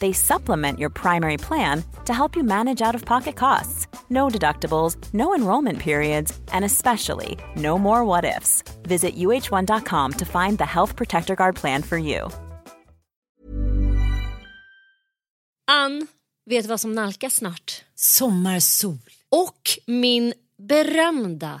They supplement your primary plan to help you manage out of pocket costs. No deductibles, no enrollment periods, and especially no more what ifs. Visit uh1.com to find the Health Protector Guard plan for you. Ann, vet du vad som nalkas snart? Sommarsol. Och min berömda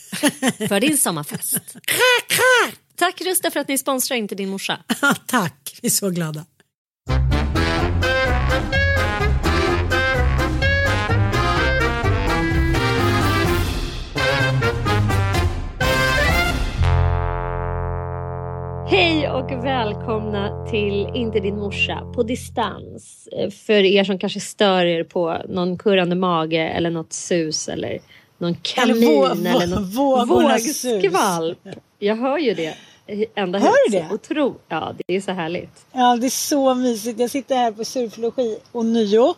för din sommarfest. Tack Rusta för att ni sponsrar Inte din morsa. Tack, vi är så glada. Hej och välkomna till Inte din morsa på distans. Eh, För er som kanske stör er på någon kurrande mage eller något sus eller någon kanin vå- eller, vå- något vågornas vågskvalp. Jag hör ju det. Ända Hör du det? Otro, ja, det är så härligt. Ja, det är så mysigt. Jag sitter här på surflogi och nio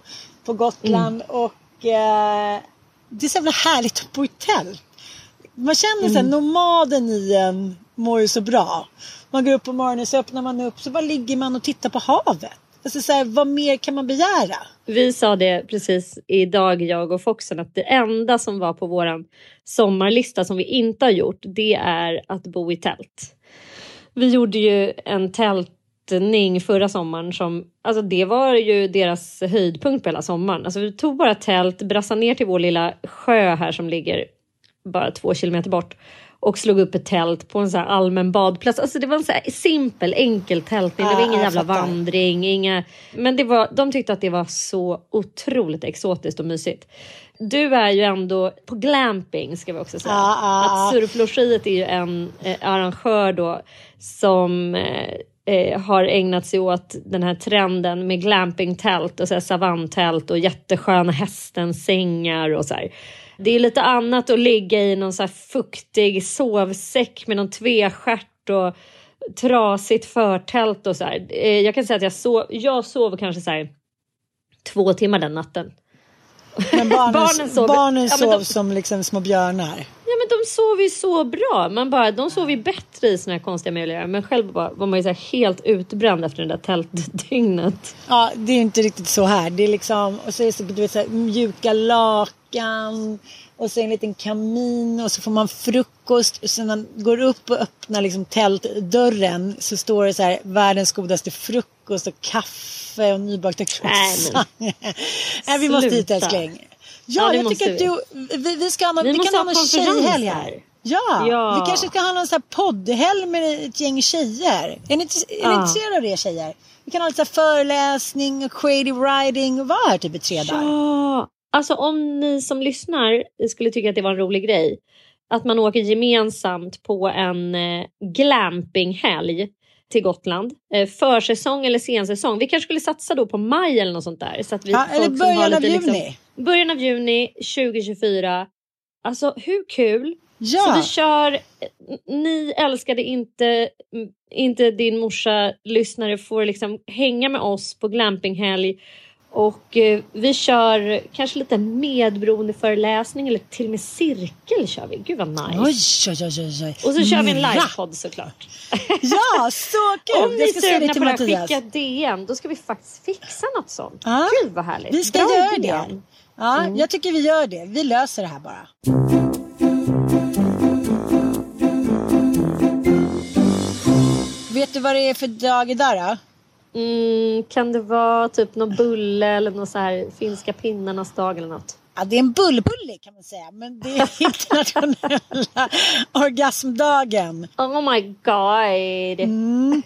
på Gotland Mm. och eh, det är så jävla härligt att bo i tält. Man känner Mm. sig nomaden i en mår ju så bra. Man går upp på morgonen så öppnar man upp så bara ligger man och tittar på havet. Alltså så här, vad mer kan man begära? Vi sa det precis idag, jag och Foxen, att det enda som var på våran sommarlista som vi inte har gjort, det är att bo i tält. Vi gjorde ju en tältning förra sommaren som, alltså det var ju deras höjdpunkt på hela sommaren. Alltså vi tog bara tält, brassade ner till vår lilla sjö här som ligger bara två kilometer bort och slog upp ett tält på en så här allmän badplats. Alltså det var en så simpel, enkel tältning. Det var ingen jävla vandring, inga... Men det var, de tyckte att det var så otroligt exotiskt och mysigt. Du är ju ändå på glamping ska vi också säga. Ja, ja, Att surflogiet är ju en eh, arrangör då som eh, eh, har ägnat sig åt den här trenden med glampingtält och så här savantält och jättesköna hästensängar och så här. Det är lite annat att ligga i någon så här fuktig sovsäck med någon tvestjärt och trasigt förtält och så här. Eh, Jag kan säga att jag sov, jag sov kanske så här två timmar den natten. Men barnen, Barnen sov- barnen Ja, sov de- som liksom små björnar. Men de sov ju så bra. Man bara, de sov ju bättre i såna här konstiga miljöer. Men själv bara, var man ju så helt utbränd efter det där tältdygnet. Ja, det är ju inte riktigt så här. Det är liksom, och så är det så, du vet, så här, mjuka lakan och så en liten kamin och så får man frukost. Och sen när man går upp och öppnar liksom tältdörren så står det så här världens godaste frukost och kaffe och nybakta croissant. Nej, vi måste hit älskling. Ja, det jag tycker att du, vi, vi ska ha någon, Vi vi, kan ha någon tjejhelg här. Ja, Ja. vi kanske ska ha någon poddhelg med ett gäng tjejer. Är ni, är ni Ja. intresserade av det tjejer? Vi kan ha lite föreläsning och creative writing och vara här typ i tre dagar. Ja, alltså om ni som lyssnar skulle tycka att det var en rolig grej. Att man åker gemensamt på en eh, glampinghelg till Gotland. Eh, försäsong eller sensäsong. Vi kanske skulle satsa då på maj eller något sånt där. Så att vi, Ja, eller folk som har början av lite, juni. Liksom, början av juni 2024. Alltså hur kul? Så Ja, vi kör, ni älskade inte, inte din morsa lyssnare får liksom hänga med oss på glampinghelg och eh, vi kör kanske lite medberoendeföreläsning eller till och med cirkel kör vi. Gud vad nice. oj, oj, oj, oj. Och så kör vi en livepodd såklart. Ja, så kul! Om ni är sugna på Mattias. skicka DM. Då ska vi faktiskt fixa något sånt. Ja. Gud vad härligt. Vi ska Bra göra idé. det. Ja, jag tycker vi gör det. Vi löser det här bara. Vet du vad det är för dag idag då? Mm, kan det vara typ någon bulle eller någon så här finska pinnarnas dag eller något? Ja, det är en bullbulle kan man säga. Men det är internationella orgasmdagen. Oh my god. Mm.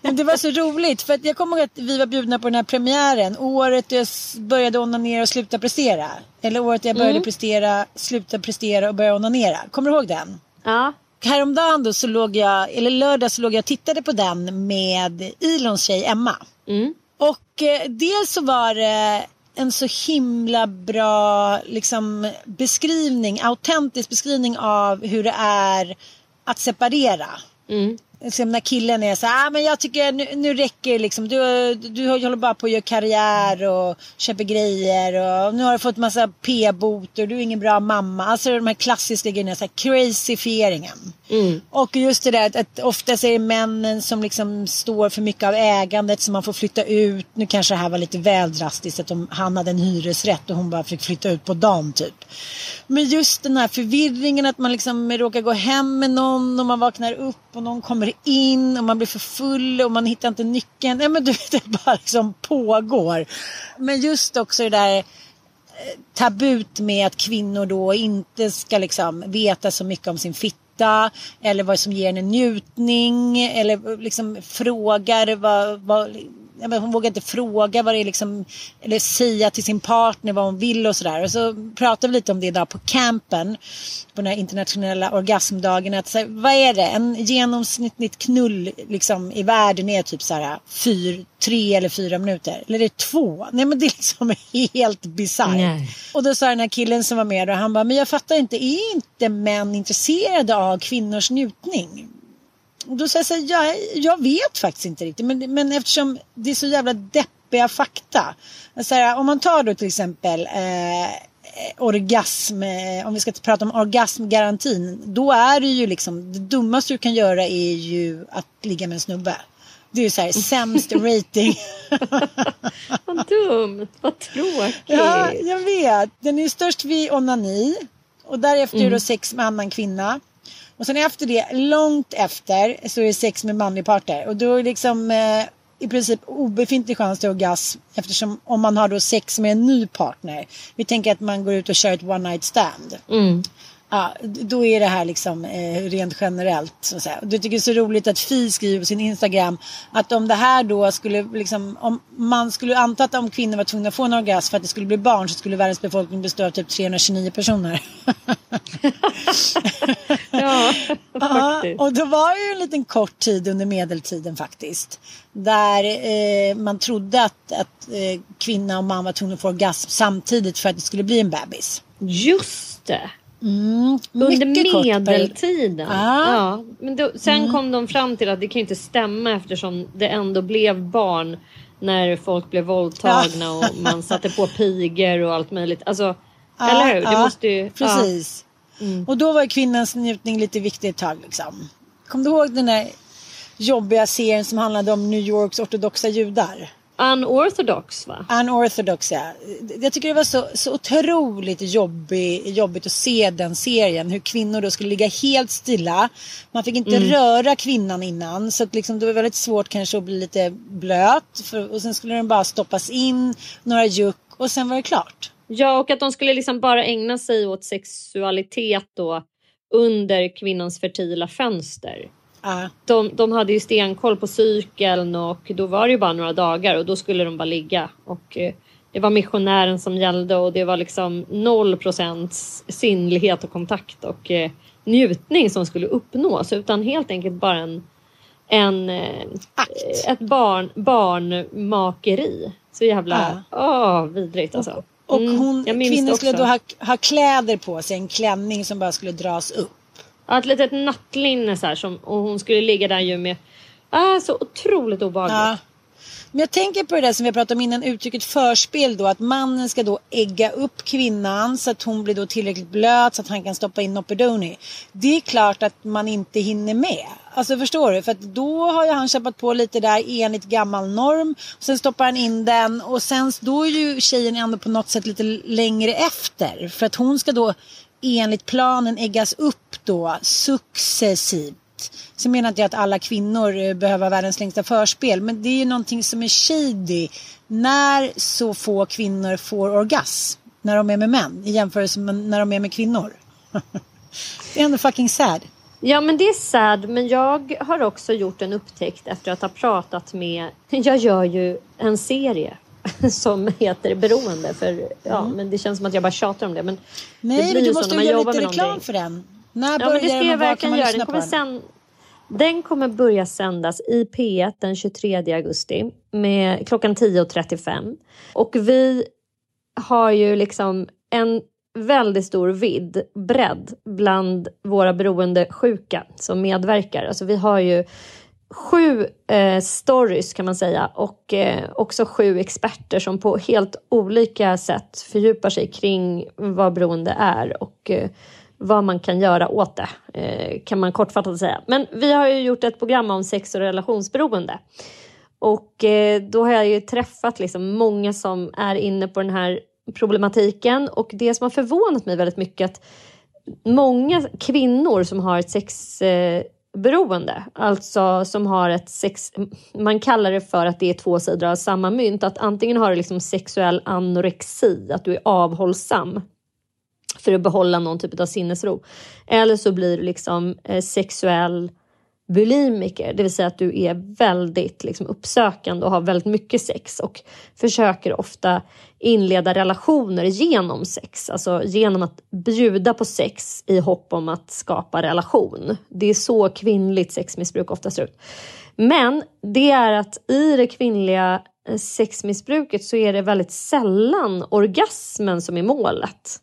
Men det var så roligt för att jag kommer ihåg att vi var bjudna på den här premiären. Året jag började onanera och sluta prestera. Eller året jag började prestera, sluta prestera och började onanera. Kommer du ihåg den? Ja. Häromdagen då så låg jag, eller lördag så låg jag och tittade på den med Ilons tjej Emma. Mm. Och eh, dels så var det en så himla bra liksom, beskrivning, autentisk beskrivning av hur det är att separera. Mm. Liksom när killen är så här, ah, men jag tycker nu, nu räcker det liksom. Du, du håller bara på att göra karriär och köper grejer och nu har du fått massa p-bot och du är ingen bra mamma. Alltså de här klassiska grejerna, så här crazyfieringen. Mm. Och just det där att, att oftast är det männen som liksom står för mycket av ägandet som man får flytta ut. Nu kanske det här var lite väl drastiskt att de, han hade en hyresrätt och hon bara fick flytta ut på dagen typ. Men just den här förvirringen att man liksom råkar gå hem med någon och man vaknar upp och någon kommer in och man blir för full och man hittar inte nyckeln. Nej men du vet, det bara liksom pågår. Men just också det där eh, tabut med att kvinnor då inte ska liksom veta så mycket om sin fitta eller vad som ger henne njutning eller liksom frågar vad, vad ja, men hon vågar inte fråga vad det är liksom eller säga till sin partner vad hon vill och sådär. Och så pratade vi lite om det idag på campen på den här internationella orgasmdagen. Att, så här, vad är det? En genomsnittligt knull liksom, i världen är typ så här fyr, tre eller fyra minuter. Eller är det två? Nej men det är liksom helt bisarrt. Och då sa den här killen som var med och han bara, men jag fattar inte, är inte män intresserade av kvinnors njutning? Då säger jag så här, jag, jag vet faktiskt inte riktigt. Men, men eftersom det är så jävla deppiga fakta. Så här, om man tar då till exempel eh, orgasm, eh, om vi ska prata om orgasmgarantin. Då är det ju liksom, det dummaste du kan göra är ju att ligga med en snubbe. Det är ju så här, sämst rating. Vad dumt, vad tråkigt. Ja, jag vet. Den är ju störst vid onani. Och därefter är det sex med annan kvinna. Och sen efter det, långt efter, så är det sex med manlig partner. Och då är det liksom eh, i princip obefintlig chans till orgasm. Eftersom om man har då sex med en ny partner. Vi tänker att man går ut och kör ett one night stand. Mm. Ja, då är det här liksom eh, rent generellt. Så att säga. Jag tycker det är så roligt att Fi skriver på sin Instagram att om det här då skulle liksom, om man skulle anta att om kvinnor var tvungna att få en orgasm för att det skulle bli barn så skulle världens befolkning bestå av typ 329 personer. Ja, faktiskt. och då var det ju en liten kort tid under medeltiden faktiskt. Där eh, man trodde att, att eh, kvinna och man var tvungna att få orgasm samtidigt för att det skulle bli en bebis. Just det. Mm, Under medeltiden. Ja. Ja. Men då, sen kom de fram till att det kan ju inte stämma eftersom det ändå blev barn när folk blev våldtagna och man satte på pigor och allt möjligt. Alltså, Ja, eller hur? Det måste ju... Precis. Och då var kvinnans njutning lite viktig ett tag. Liksom. Kom du ihåg den där jobbiga serien som handlade om New Yorks ortodoxa judar? Unorthodox va? Unorthodox ja. Jag tycker det var så, så otroligt jobbig, jobbigt att se den serien. Hur kvinnor då skulle ligga helt stilla. Man fick inte röra kvinnan innan. Så att liksom, det var väldigt svårt kanske att bli lite blöt. För, och sen skulle den bara stoppas in, några juck och sen var det klart. Ja, och att de skulle liksom bara ägna sig åt sexualitet då under kvinnans fertila fönster. Ja. De, de hade ju stenkoll på cykeln och då var det ju bara några dagar och då skulle de bara ligga. Och eh, det var missionären som gällde och det var liksom noll procents sinnlighet och kontakt och eh, njutning som skulle uppnås utan helt enkelt bara en, en eh, Akt. ett barn, barnmakeri. Så jävla åh, vidrigt alltså. Och Mm, hon, det kvinnor skulle då ha, ha kläder på sig, en klänning som bara skulle dras upp. Ja, ett litet nattlinne så här som, och hon skulle ligga där ju med Ah, så otroligt obehagligt. Ja. Men jag tänker på det där som vi pratade om innan, uttrycket förspel då, att mannen ska då ägga upp kvinnan så att hon blir då tillräckligt blöt så att han kan stoppa in Nopedoni. Det är klart att man inte hinner med. Alltså förstår du? För att då har ju han kämpat på lite där enligt gammal norm. Sen stoppar han in den och sen då är ju tjejen ändå på något sätt lite längre efter. För att hon ska då enligt planen äggas upp då successivt. Sen menar inte jag att alla kvinnor eh, behöver världens längsta förspel. Men det är ju någonting som är shady. När så få kvinnor får orgasm. När de är med män. I jämförelse med när de är med kvinnor. det är ändå fucking sad. Ja men det är sad men jag har också gjort en upptäckt efter att ha pratat med, jag gör ju en serie som heter Beroende för ja men det känns som att jag bara tjatar om det men Mm. Nej det men du måste ju göra lite reklam för den. När Ja men det ska jag verkligen göra. Den kommer, sen, den kommer börja sändas i P1 den 23 augusti med klockan 10.35. Och vi har ju liksom en väldigt stor vidd, bredd bland våra beroendesjuka som medverkar. Alltså vi har ju sju eh, stories kan man säga och eh, också sju experter som på helt olika sätt fördjupar sig kring vad beroende är och eh, vad man kan göra åt det, eh, kan man kortfattat säga. Men vi har ju gjort ett program om sex och relationsberoende. Och eh, då har jag ju träffat liksom många som är inne på den här problematiken och det som har förvånat mig väldigt mycket att många kvinnor som har ett sex eh, beroende, alltså som har ett sex, man kallar det för att det är två sidor av samma mynt, att antingen har du liksom sexuell anorexi, att du är avhållsam för att behålla någon typ av sinnesro. Eller så blir du liksom eh, sexuell bulimiker, det vill säga att du är väldigt liksom, uppsökande och har väldigt mycket sex och försöker ofta inleda relationer genom sex, alltså genom att bjuda på sex i hopp om att skapa relation. Det är så kvinnligt sexmissbruk ofta ser ut. Men det är att i det kvinnliga eh, sexmissbruket så är det väldigt sällan orgasmen som är målet.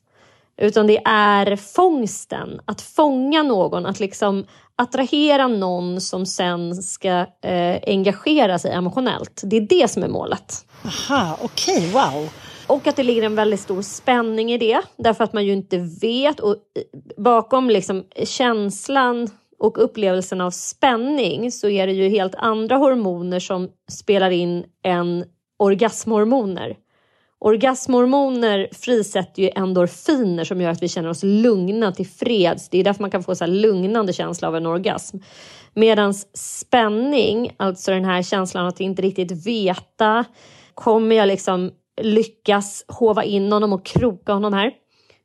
Utan det är fångsten, att fånga någon, att liksom attrahera någon som sen ska eh, engagera sig emotionellt. Det är det som är målet. Aha, okej, wow. Och att det ligger en väldigt stor spänning i det, därför att man ju inte vet. Och bakom liksom känslan och upplevelsen av spänning så är det ju helt andra hormoner som spelar in än orgasmhormoner. Orgasmhormoner frisätter ju endorfiner som gör att vi känner oss lugna till freds. Det är därför man kan få så här lugnande känsla av en orgasm. Medan spänning, alltså den här känslan att inte riktigt veta, kommer jag liksom lyckas hova in honom och kroka honom här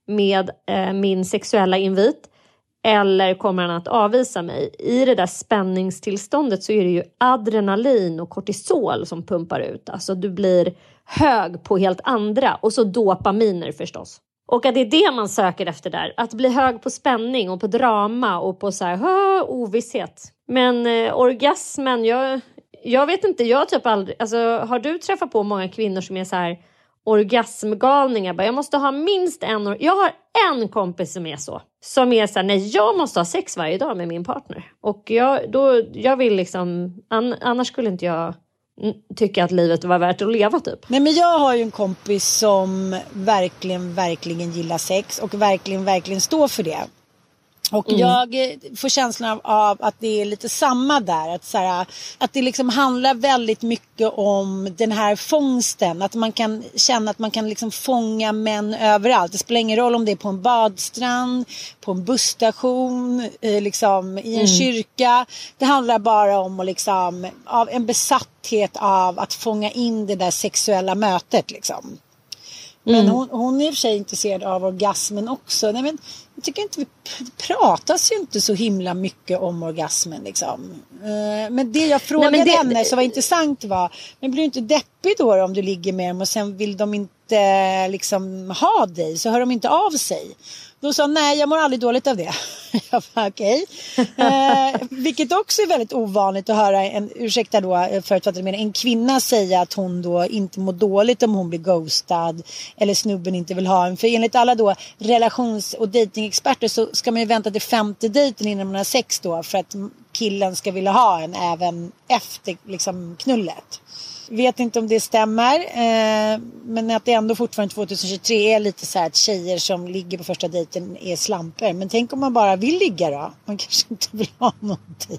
med eh, min sexuella invit? Eller kommer han att avvisa mig? I det där spänningstillståndet så är det ju adrenalin och kortisol som pumpar ut. Alltså du blir hög på helt andra och så dopaminer förstås. Och att det är det man söker efter där. Att bli hög på spänning och på drama och på så här hö, ovisshet. Men eh, orgasmen, jag, jag vet inte, jag har typ aldrig, alltså har du träffat på många kvinnor som är så här orgasmgalningar? Bara, jag måste ha minst en, jag har en kompis som är så. Som är så här, nej jag måste ha sex varje dag med min partner. Och jag, då, jag vill liksom, an, annars skulle inte jag Mm, tycka att livet var värt att leva typ. Nej men jag har ju en kompis som verkligen, verkligen gillar sex och verkligen, verkligen står för det. Och jag eh, får känslan av, att det är lite samma där. Att, så här, att det liksom handlar väldigt mycket om den här fångsten. Att man kan känna att man kan liksom fånga män överallt. Det spelar ingen roll om det är på en badstrand, på en busstation, eh, liksom, i en kyrka. Det handlar bara om att liksom, av en besatthet av att fånga in det där sexuella mötet. Liksom. Men hon, hon är i och för sig intresserad av orgasmen också. Nej, men jag tycker inte det pratas ju inte så himla mycket om orgasmen liksom. Eh, Men det jag frågade men det- henne som var intressant var, men blir du inte deppig då om du ligger med dem och sen vill de inte liksom ha dig så hör de inte av sig. Då sa nej jag mår aldrig dåligt av det. Jag bara okej. Eh, vilket också är väldigt ovanligt att höra en, ursäkta då eh, förutfattade mening, en kvinna säga att hon då inte mår dåligt om hon blir ghostad eller snubben inte vill ha en. För enligt alla då relations och datingexperter så ska man ju vänta till femte dejten innan man har sex då för att killen ska vilja ha en även efter liksom knullet. Vet inte om det stämmer. Eh, men att det ändå fortfarande 2023 är lite så här att tjejer som ligger på första dejten är slamper. Men tänk om man bara vill ligga då? Man kanske inte vill ha någonting.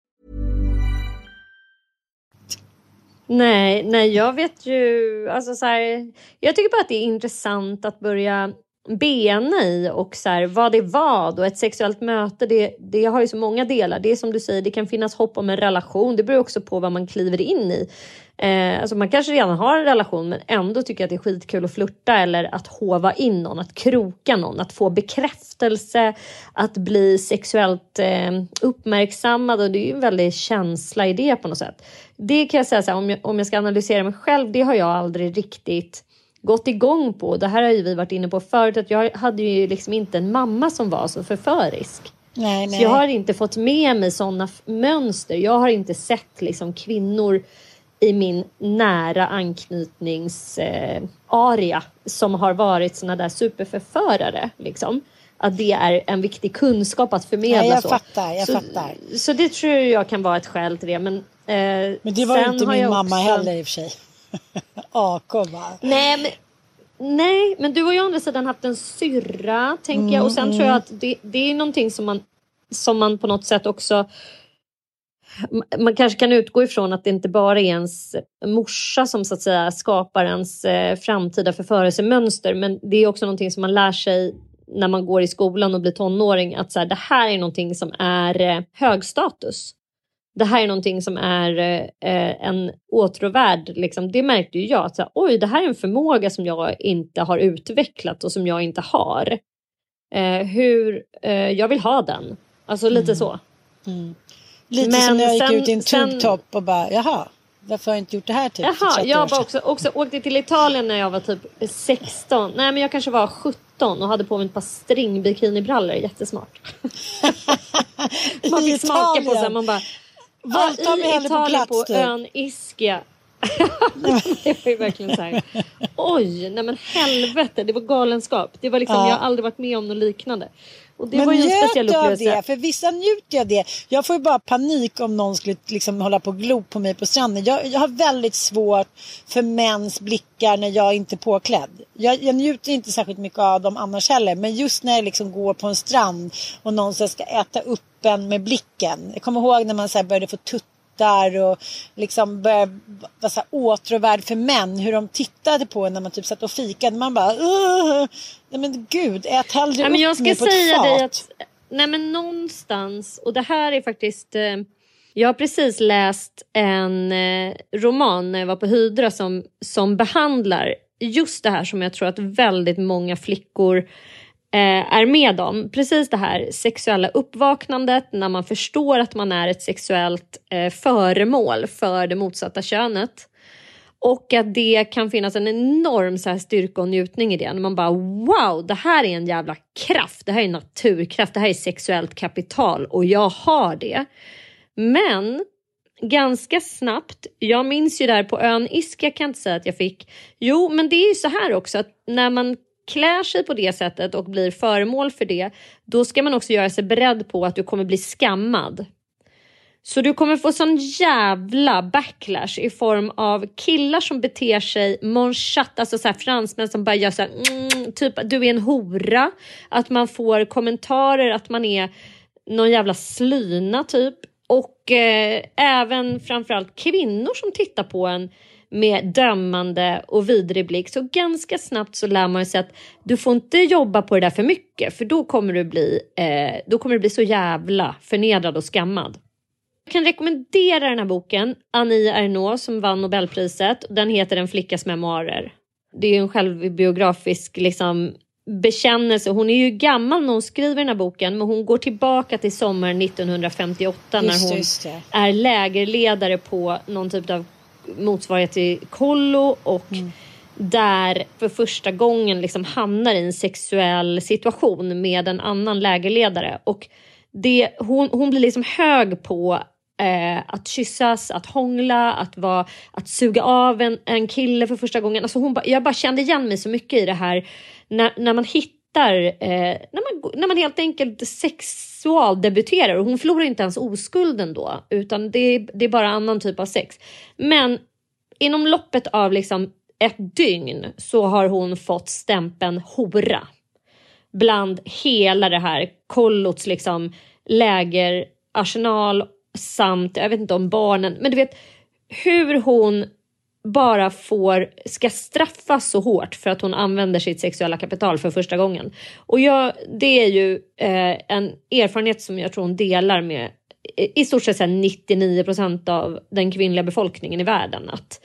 Nej, nej, jag vet ju, alltså så här, jag tycker bara att det är intressant att börja bena i och så här, vad det är vad och ett sexuellt möte det, det har ju så många delar. Det är som du säger, det kan finnas hopp om en relation. Det beror också på vad man kliver in i. Eh, alltså man kanske redan har en relation men ändå tycker att det är skitkul att flirta eller att hova in någon, att kroka någon, att få bekräftelse, att bli sexuellt eh, uppmärksammad och det är ju en väldig känsla i det på något sätt. Det kan jag säga så här, om jag, om jag ska analysera mig själv, det har jag aldrig riktigt gått igång på. Det här har ju vi varit inne på förut, att jag hade ju liksom inte en mamma som var så förförisk. Nej, Så nej. jag har inte fått med mig sådana mönster. Jag har inte sett liksom kvinnor i min nära anknytningsarea eh, area som har varit såna där superförförare. Liksom. Att det är en viktig kunskap att förmedla. Nej, jag så. fattar, jag så, fattar. Så det tror jag kan vara ett skäl till det. Men, eh, Men det var inte min mamma också... heller i och för sig. AK? Nej men, nej, men du har ju å andra sidan haft en syrra, tänker jag. Och sen tror jag att det, det är någonting som man, som man på något sätt också... Man kanske kan utgå ifrån att det inte bara är ens morsa som så att säga skapar ens eh, framtida förförelsemönster. Men det är också någonting som man lär sig när man går i skolan och blir tonåring. Att så här, det här är någonting som är eh, hög status. Det här är någonting som är eh, en åtråvärd. Liksom. Det märkte ju jag. Att, så här, Oj, det här är en förmåga som jag inte har utvecklat och som jag inte har. Hur, jag vill ha den. Alltså lite så. Lite Men som när jag gick sen- ut i en tubtopp och bara, jaha, varför har jag inte gjort det här typ Jaha, 30 jag var också, också åkte till Italien när jag var typ 16. Nej, men jag kanske var 17 och hade på mig ett par stringbikinbrallor. Jättesmart. man I fick smaka på Italien. man bara... Våldta mig i hellre på plats, på typ. ön Ischia. det var ju verkligen så här. Oj, nej men helvete, det var galenskap. Det var liksom, Ja. jag har aldrig varit med om något liknande. Och det men var ju en speciell upplevelse. det? För vissa njuter ju av det. Jag får ju bara panik om någon skulle liksom hålla på och glo på mig på stranden. Jag, jag har väldigt svårt för mäns blickar när jag inte är påklädd. Jag, jag njuter inte särskilt mycket av dem annars heller. Men just när jag liksom går på en strand och någon ska äta upp en med blicken. Jag kommer ihåg när man så började få tuttar och liksom började vara så här åtråvärd för män. Hur de tittade på en när man typ satt och fikade. Man bara. Nej men gud, ät hellre men upp jag ska mig på ett säga fat. dig att nej men någonstans, och det här är faktiskt eh, jag har precis läst en eh, roman när jag var på Hydra som, som behandlar just det här som jag tror att väldigt många flickor Eh, är med om. Precis det här sexuella uppvaknandet när man förstår att man är ett sexuellt eh, föremål för det motsatta könet. Och att det kan finnas en enorm så här styrka och njutning i det. När man bara wow, det här är en jävla kraft. Det här är naturkraft. Det här är sexuellt kapital och jag har det. Men ganska snabbt, jag minns ju där på ön Iska kan jag inte säga att jag fick. Jo, men det är ju så här också att när man klär sig på det sättet och blir föremål för det, då ska man också göra sig beredd på att du kommer bli skammad. Så du kommer få sån jävla backlash i form av killar som beter sig monchat, alltså så här fransmän som bara gör så här, mm, typ du är en hora. Att man får kommentarer att man är någon jävla slyna typ. Och eh, även framförallt kvinnor som tittar på en med dömande och vidrig blick. Så ganska snabbt så lär man sig att du får inte jobba på det där för mycket för då kommer du bli, eh, då kommer du bli så jävla förnedrad och skammad. Jag kan rekommendera den här boken, Annie Ernaux som vann Nobelpriset. Den heter En flickas memoarer. Det är en självbiografisk liksom, bekännelse. Hon är ju gammal när hon skriver den här boken men hon går tillbaka till sommaren 1958 Just när hon är lägerledare på någon typ av motsvarighet till kollo och där för första gången liksom hamnar i en sexuell situation med en annan lägerledare. Och det, hon, hon blir liksom hög på eh, att kyssas, att hångla, att, vara, att suga av en, en kille för första gången. Alltså hon ba, jag bara kände igen mig så mycket i det här när, när man hittar, eh, när, man, när man helt enkelt sexualdebuterar och hon förlorar inte ens oskulden då utan det, det är bara annan typ av sex. Men inom loppet av liksom ett dygn så har hon fått stämpeln hora bland hela det här kollots liksom lägerarsenal samt, jag vet inte om barnen, men du vet hur hon bara får, ska straffas så hårt för att hon använder sitt sexuella kapital för första gången. Och jag, det är ju eh, en erfarenhet som jag tror hon delar med i stort sett 99 procent av den kvinnliga befolkningen i världen. Att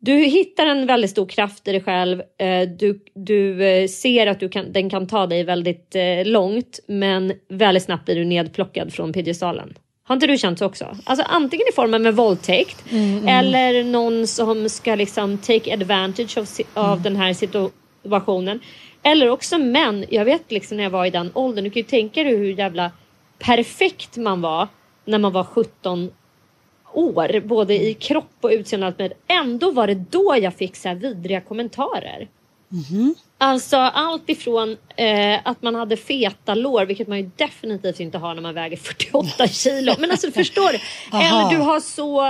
du hittar en väldigt stor kraft i dig själv. eh, Du, du eh, ser att du kan, den kan ta dig väldigt eh, långt men väldigt snabbt blir du nedplockad från piedestalen. Har inte du känt så också? Alltså antingen i form av en våldtäkt eller någon som ska liksom take advantage av, si- av den här situationen. Eller också män. Jag vet liksom när jag var i den åldern. Du kan ju tänka dig hur jävla perfekt man var när man var 17 år, både i kropp och utseende. och allt med. Ändå var det då jag fick så här vidriga kommentarer. Alltså allt ifrån eh, att man hade feta lår, vilket man ju definitivt inte har när man väger 48 kilo. Men alltså förstår du? Eller du har så...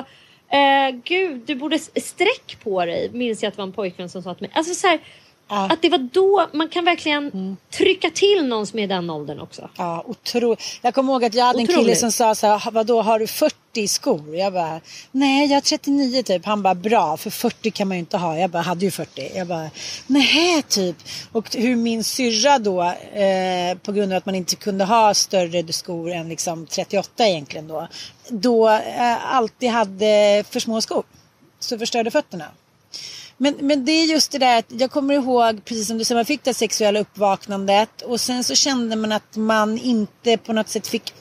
Eh, gud, du borde sträck på dig. Minns jag att det var en pojkvän som sa till mig. Alltså så här, Ja. Att det var då man kan verkligen trycka till någon som är i den åldern också. Ja, otroligt. Jag kommer ihåg att jag hade en kille Otroligt. som sa så här, vadå har du 40 skor? Jag bara, nej jag har 39 typ. Han bara, bra för 40 kan man ju inte ha. Jag bara, hade ju 40. Jag bara, nej typ. Och hur min syrra då, eh, på grund av att man inte kunde ha större skor än liksom 38 egentligen då, då eh, alltid hade för små skor. Så förstörde fötterna. Men, men det är just det där att jag kommer ihåg, precis som du säger, man fick det sexuella uppvaknandet och sen så kände man att man inte på något sätt fick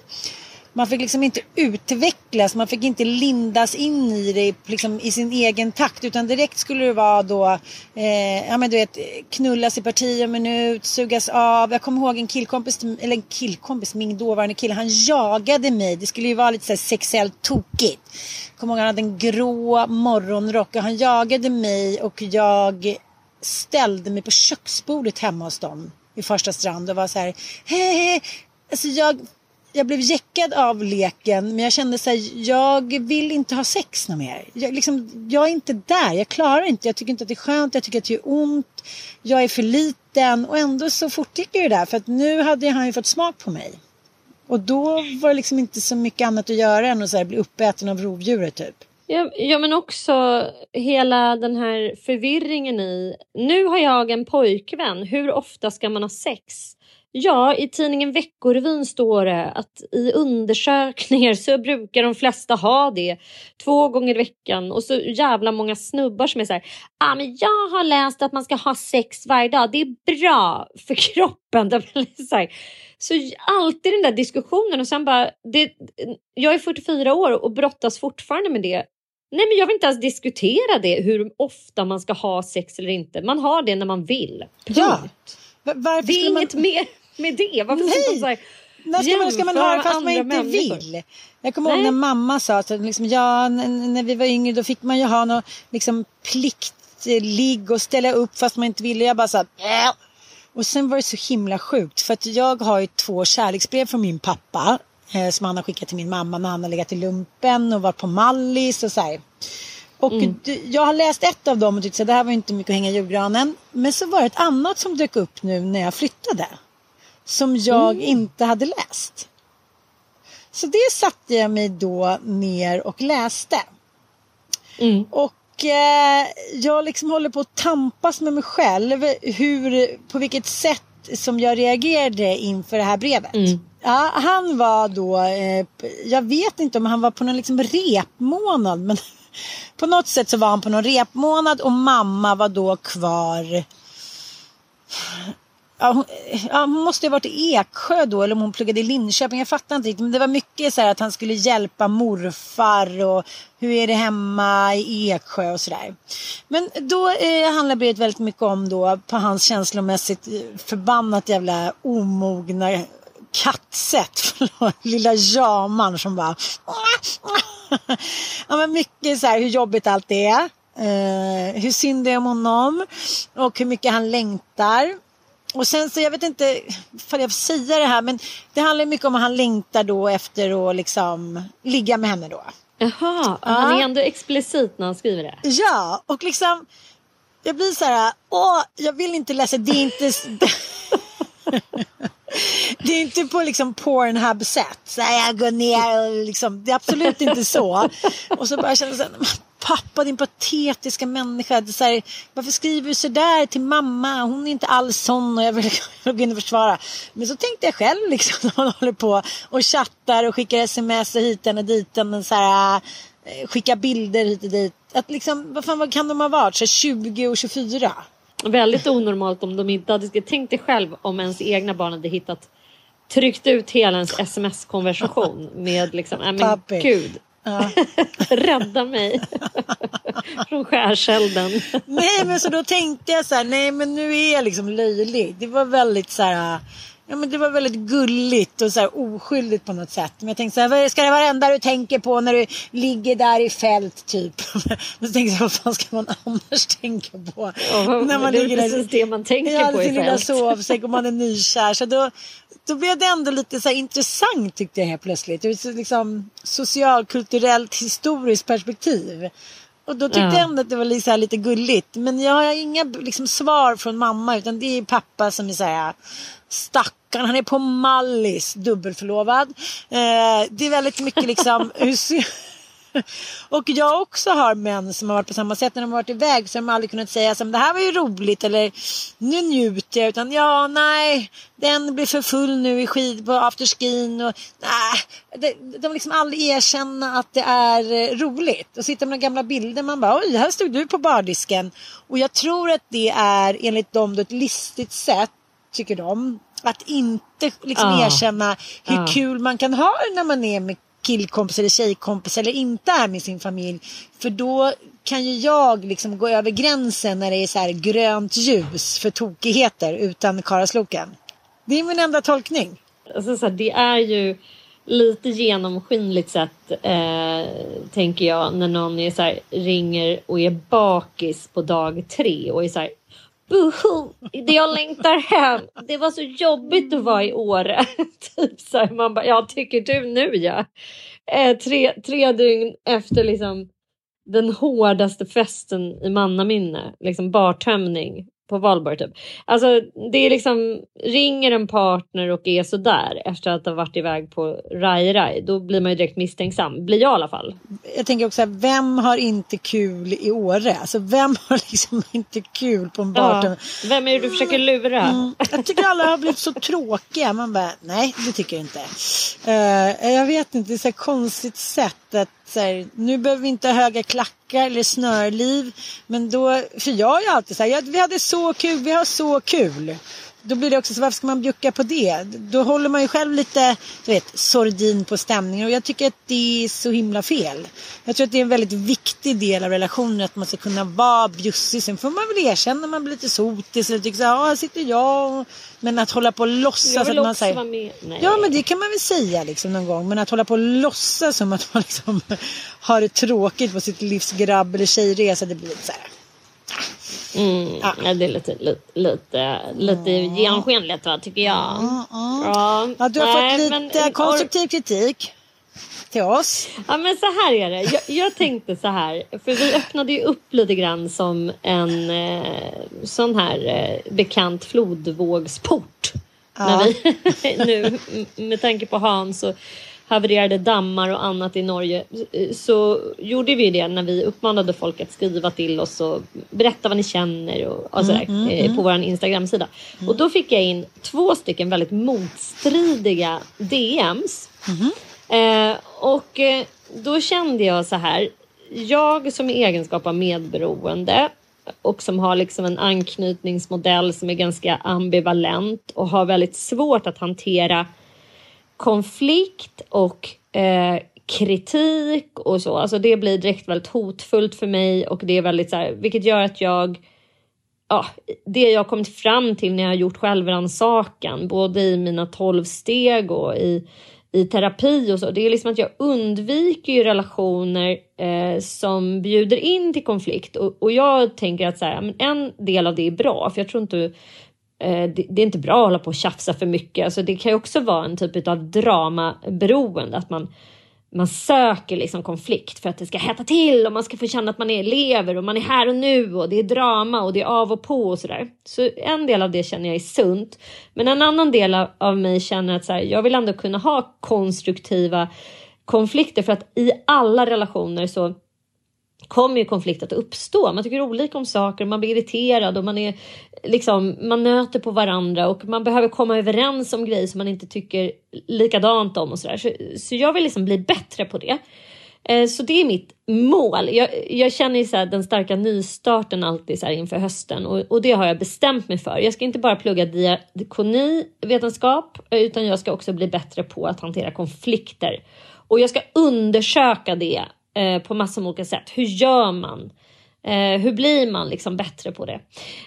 man fick liksom inte utvecklas, man fick inte lindas in i det liksom, i sin egen takt. Utan direkt skulle det vara då, eh, ja men du vet, knullas i parti och minut, sugas av. Jag kommer ihåg en killkompis, eller en killkompis, min dåvarande kille, han jagade mig. Det skulle ju vara lite så här sexuellt tokigt. Jag kommer ihåg han hade en grå morgonrock och han jagade mig och jag ställde mig på köksbordet hemma hos dem i första strand och var så här, hej, alltså jag, jag blev jäckad av leken men jag kände så här, jag vill inte ha sex något mer. Jag, liksom, jag är inte där, jag klarar inte, jag tycker inte att det är skönt, jag tycker att det gör ont, jag är för liten och ändå så fortgick det där för att nu hade han ju fått smak på mig. Och då var det liksom inte så mycket annat att göra än att så här, bli uppäten av rovdjuret typ. Ja, ja, men också hela den här förvirringen i... Nu har jag en pojkvän, hur ofta ska man ha sex? Ja, i tidningen Veckorevyn står det att i undersökningar så brukar de flesta ha det två gånger i veckan och så jävla många snubbar som är så här, ah, men jag har läst att man ska ha sex varje dag, det är bra för kroppen. så, här, så alltid den där diskussionen och sen bara, det, jag är 44 år och brottas fortfarande med det Nej, men jag vill inte ens diskutera det, hur ofta man ska ha sex eller inte. Man har det när man vill. Punkt. Ja. Varför det är man... inget mer med det. Varför Nej. ska man, så här, när ska man, ska man det fast man inte människor? vill? Jag kommer ihåg när mamma sa att liksom, ja, när vi var yngre då fick man ju ha någon liksom, pliktligg och ställa upp fast man inte ville. Jag bara sa äh. Och sen var det så himla sjukt för att jag har ju två kärleksbrev från min pappa eh, som han har skickat till min mamma när han har legat i lumpen och varit på Mallis och så här. Och Mm. jag har läst ett av dem och tyckte att det här var inte mycket att hänga i julgranen. Men så var det ett annat som dök upp nu när jag flyttade. Som jag Mm. inte hade läst. Så det satte jag mig då ner och läste. Mm. Och eh, jag liksom håller på att tampas med mig själv. Hur, på vilket sätt som jag reagerade inför det här brevet. Mm. Ja, han var då, eh, jag vet inte om han var på någon liksom repmånad. Men på något sätt så var han på någon repmånad och mamma var då kvar. Ja, hon, ja, hon måste ju ha varit i Eksjö då eller om hon pluggade i Linköping. Jag fattar inte riktigt. Men det var mycket så här att han skulle hjälpa morfar och hur är det hemma i Eksjö och sådär. Men då eh, handlar brevet väldigt mycket om då på hans känslomässigt eh, förbannat jävla omogna kattsätt. Förlåt, lilla jaman som bara... ja, men mycket så här hur jobbigt allt är. Eh, hur synd det är om honom. Och hur mycket han längtar. Och sen så, jag vet inte ifall jag får säga det här, men det handlar mycket om att han längtar då efter att liksom ligga med henne då. Jaha, han är ändå explicit när han skriver det. Ja, och liksom jag blir så här, åh, jag vill inte läsa, det är inte Det är inte på liksom Pornhub-sätt. Jag går ner och liksom, det är absolut inte så. Och så bara känner jag så här, "Men pappa din patetiska människa. Det är så här, varför skriver du så där till mamma? Hon är inte alls sån och jag vill, gå in och försvara. Men så tänkte jag själv liksom när man håller på och chattar och skickar sms och hit och dit. Och så här, eh, skickar bilder hit och dit. Att liksom, vad fan vad kan de ha varit? Så här 20 och 24? Väldigt onormalt om de inte hade... Tänk dig själv om ens egna barn hade hittat tryckt ut hela ens sms-konversation med liksom, nej men gud. Ja. Rädda mig från skärselden. Nej men så då tänkte jag så här, nej men nu är jag liksom löjlig. Det var väldigt så här, ja men det var väldigt gulligt och så här oskyldigt på något sätt. Men jag tänkte så här, ska det vara det enda du tänker på när du ligger där i fält typ? Men så tänkte jag, vad fan ska man annars tänka på? Ja, när man det är ligger där precis det man tänker Ja, på i sin lilla fält. sovsäck och man är nykär. Så då, då blev det ändå lite så intressant tyckte jag helt plötsligt. Ur liksom socialkulturellt historiskt perspektiv. Och då tyckte Ja. jag ändå att det var lite, så här, lite gulligt. Men jag har inga liksom, svar från mamma utan det är pappa som är så här Stackarn, han är på Mallis, dubbelförlovad. Eh, det är väldigt mycket liksom hur och jag också har män som har varit på samma sätt. När de har varit iväg så har de aldrig kunnat säga som det här var ju roligt eller nu njuter jag. Utan ja nej den blir för full nu i skid på afterskin och nej. De, de liksom aldrig erkänna att det är eh, roligt. Och sitta med några gamla bilder man bara oj här stod du på bardisken. Och jag tror att det är enligt dem då ett listigt sätt tycker de Att inte liksom Ja. erkänna hur Ja. kul man kan ha när man är med killkompis eller tjejkompis eller inte är med sin familj. För då kan ju jag liksom gå över gränsen när det är så här grönt ljus för tokigheter utan karasloken. Det är min enda tolkning. Alltså, så här, det är ju lite genomskinligt sett, eh, tänker jag, när någon är så här, ringer och är bakis på dag tre och är så här Buhu, jag längtar hem. Det var så jobbigt att vara i Åre. typ så här, man bara, ja tycker du nu ja. Eh, tre, tre dygn efter liksom den hårdaste festen i mannaminne, liksom bartömning på valborg typ. Alltså det är liksom, ringer en partner och är sådär efter att ha varit iväg på raj-raj, då blir man ju direkt misstänksam. Blir jag i alla fall. Jag tänker också här, vem har inte kul i Åre? Alltså vem har liksom inte kul på en bartom? Ja. Vem är det du försöker lura? Mm. Jag tycker alla har blivit så tråkiga. Man bara, nej det tycker jag inte. Eh, jag vet inte, det är så konstigt sätt att så här, nu behöver vi inte ha höga klackar eller snörliv. Men då, för jag är ju alltid så här, vi hade så kul, vi har så kul. Då blir det också så, varför ska man bjucka på det? Då håller man ju själv lite, du vet, sordin på stämningen. Och jag tycker att det är så himla fel. Jag tror att det är en väldigt viktig del av relationen att man ska kunna vara bjussig. Sen får man väl erkänna när man blir lite sotis eller tycker så här, ja, här sitter jag. Men att hålla på och låtsas Jag att vill man också säger. vara med. Nej. Ja men det kan man väl säga liksom någon gång. Men att hålla på och låtsas som att man liksom har det tråkigt på sitt livs grabb eller tjejresa. Det blir lite så här. Mm, ja. det är lite, lite, lite, lite genomskinligt va, tycker jag. Ja, Ja, du har nej, fått men- lite konstruktiv kritik till oss. Ja men så här är det. Jag, jag tänkte så här. För vi öppnade ju upp lite grann som en eh, sån här eh, bekant flodvågsport. När vi, nu med tanke på Hans och havererade dammar och annat i Norge eh, så gjorde vi det när vi uppmanade folk att skriva till oss och berätta vad ni känner och, och sådär, Mm, mm, eh, mm. på vår Instagram-sida. Och då fick jag in två stycken väldigt motstridiga DMs. Eh, och eh, då kände jag så här. Jag som i egenskap av medberoende och som har liksom en anknytningsmodell som är ganska ambivalent och har väldigt svårt att hantera konflikt och eh, kritik och så. Alltså det blir direkt väldigt hotfullt för mig och det är väldigt så här, vilket gör att jag ja, det jag kommit fram till när jag har gjort självrannsakan, både i mina tolv steg och i, i terapi och så, det är liksom att jag undviker ju relationer eh, som bjuder in till konflikt. Och, och jag tänker att så här, men en del av det är bra, för jag tror inte Eh, det, är inte bra att hålla på och tjafsa för mycket. Alltså det kan ju också vara en typ av dramaberoende, att man man söker liksom konflikt för att det ska hetta till och man ska få känna att man är lever och man är här och nu och det är drama och det är av och på och sådär. Så en del av det känner jag är sunt. Men en annan del av, av mig känner att så här, jag vill ändå kunna ha konstruktiva konflikter för att i alla relationer så kommer ju konflikt att uppstå. Man tycker olika om saker, man blir irriterad och man är liksom, man nöter på varandra och man behöver komma överens om grejer som man inte tycker likadant om och sådär. Så, så jag vill liksom bli bättre på det. Eh, så det är mitt mål. Jag, jag känner ju så här, den starka nystarten alltid så här inför hösten och, och det har jag bestämt mig för. Jag ska inte bara plugga diakonivetenskap utan jag ska också bli bättre på att hantera konflikter. Och jag ska undersöka det eh, på massor av olika sätt. Hur gör man? Eh, hur blir man liksom bättre på det?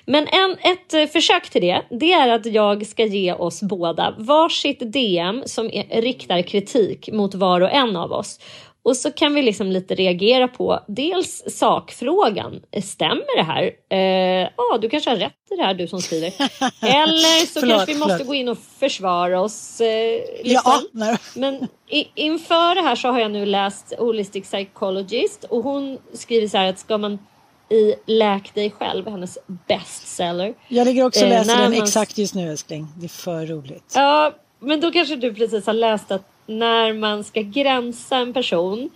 Men en, ett eh, försök till det, det är att jag ska ge oss båda varsitt DM som är, riktar kritik mot var och en av oss. Och så kan vi liksom lite reagera på dels sakfrågan. Stämmer det här? Ja, eh, ah, du kanske har rätt i det här du som skriver. Eller så Förlåt, kanske vi måste förlåt. gå in och försvara oss. Eh, liksom. Ja. Men i, inför det här så har jag nu läst Holistic Psychologist och hon skriver så här att ska man i Läk dig själv, hennes bestseller. Jag ligger också och Eh, läser när den man- exakt just nu älskling. Det är för roligt. Ja, men då kanske du precis har läst att när man ska gränsa en person,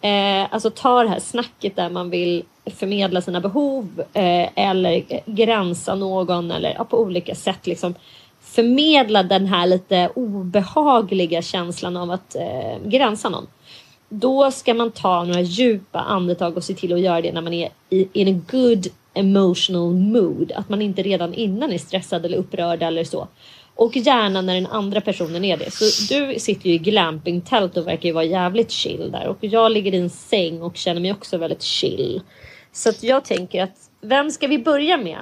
eh, alltså ta det här snacket där man vill förmedla sina behov eh, eller gränsa någon eller ja, på olika sätt liksom förmedla den här lite obehagliga känslan av att eh, gränsa någon. Då ska man ta några djupa andetag och se till att göra det när man är i in a good emotional mood. Att man inte redan innan är stressad eller upprörd eller så. Och gärna när den andra personen är det. Så du sitter ju i glampingtält och verkar ju vara jävligt chill där. Och jag ligger i en säng och känner mig också väldigt chill. Så att jag tänker att vem ska vi börja med?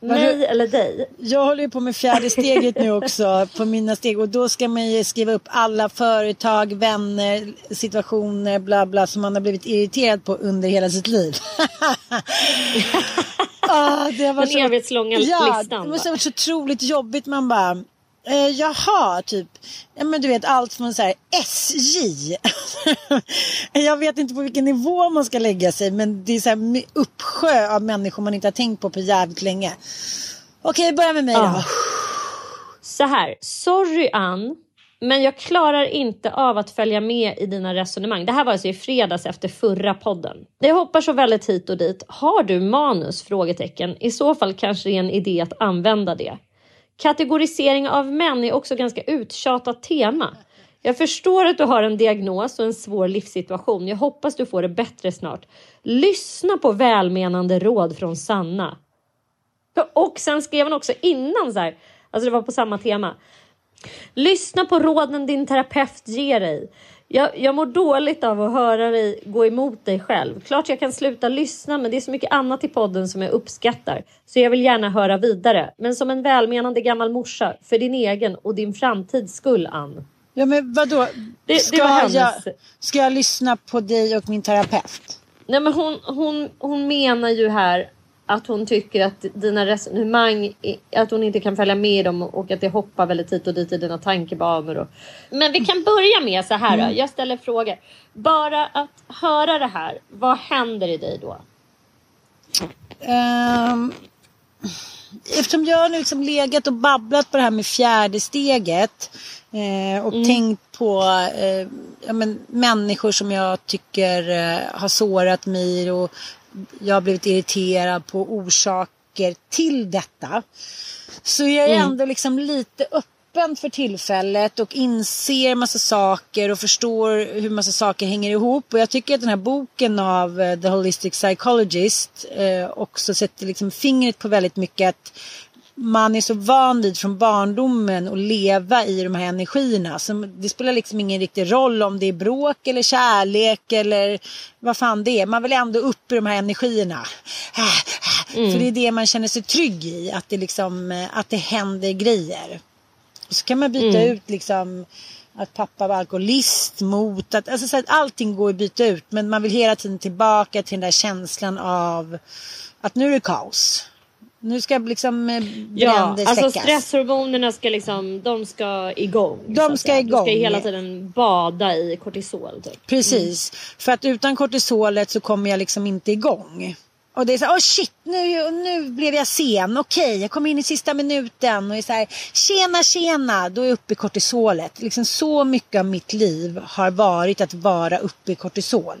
Mig eller dig? Jag håller ju på med fjärde steget nu också på mina steg och då ska man ju skriva upp alla företag, vänner, situationer, bla bla som man har blivit irriterad på under hela sitt liv. ah, det var Den så... evighetslånga ja, listan. Det måste ha varit så otroligt jobbigt. Man bara, eh, jaha, typ. Ja, men du vet allt från så här SJ. jag vet inte på vilken nivå man ska lägga sig. Men det är så här uppsjö av människor man inte har tänkt på på jävligt länge. Okej, börja med mig då. Ah. Så här, sorry Ann. Men jag klarar inte av att följa med i dina resonemang. Det här var alltså i fredags efter förra podden. Det hoppar så väldigt hit och dit. Har du manus? Frågetecken. I så fall kanske det är en idé att använda det. Kategorisering av män är också ganska uttjatat tema. Jag förstår att du har en diagnos och en svår livssituation. Jag hoppas du får det bättre snart. Lyssna på välmenande råd från Sanna. Och sen skrev hon också innan så här, alltså det var på samma tema. Lyssna på råden din terapeut ger dig. Jag, jag mår dåligt av att höra dig gå emot dig själv. Klart jag kan sluta lyssna men det är så mycket annat i podden som jag uppskattar. Så jag vill gärna höra vidare. Men som en välmenande gammal morsa, för din egen och din framtids skull Ann. Ja men vadå? Det, ska, det hennes... jag, ska jag lyssna på dig och min terapeut? Nej men hon, hon, hon menar ju här att hon tycker att dina resonemang, att hon inte kan följa med dem och att det hoppar väldigt hit och dit i dina tankebanor. Och... Men vi kan börja med så här mm. Jag ställer frågor. Bara att höra det här, vad händer i dig då? Um, eftersom jag nu liksom legat och babblat på det här med fjärde steget eh, och mm. tänkt på eh, ja, men, människor som jag tycker eh, har sårat mig och jag har blivit irriterad på orsaker till detta. Så jag är mm. ändå liksom lite öppen för tillfället och inser massa saker och förstår hur massa saker hänger ihop. Och jag tycker att den här boken av uh, The Holistic Psychologist uh, också sätter liksom fingret på väldigt mycket att man är så van vid från barndomen att leva i de här energierna. Så det spelar liksom ingen riktig roll om det är bråk eller kärlek eller vad fan det är. Man vill ändå upp i de här energierna. Mm. För det är det man känner sig trygg i. Att det, liksom, att det händer grejer. Och så kan man byta mm. ut liksom att pappa var alkoholist mot att, alltså så att allting går att byta ut. Men man vill hela tiden tillbaka till den där känslan av att nu är det kaos nu ska liksom eh, Ja, alltså stresshormonerna ska liksom, de ska igång. De ska igång. Du ska hela tiden bada i kortisol. Typ. Precis, mm. för att utan kortisolet så kommer jag liksom inte igång. Och det är så här, oh shit, nu, nu blev jag sen. Okej, okay, jag kom in i sista minuten och är så här, tjena, tjena. Då är jag uppe i kortisolet. Liksom så mycket av mitt liv har varit att vara uppe i kortisol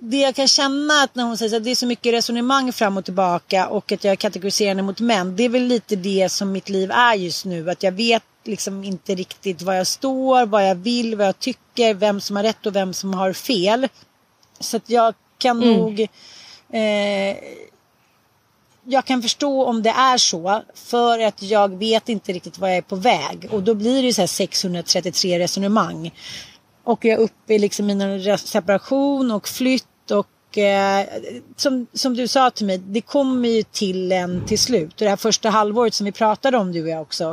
det jag kan känna att när hon säger att det är så mycket resonemang fram och tillbaka och att jag är kategoriserande mot män. Det är väl lite det som mitt liv är just nu. Att jag vet liksom inte riktigt var jag står, vad jag vill, vad jag tycker, vem som har rätt och vem som har fel. Så att jag kan mm. nog eh, jag kan förstå om det är så för att jag vet inte riktigt var jag är på väg och då blir det så här 633 resonemang. Och jag är uppe i liksom mina separation och flytt och eh, som, som du sa till mig, det kommer ju till en till slut. Det här första halvåret som vi pratade om du och jag också.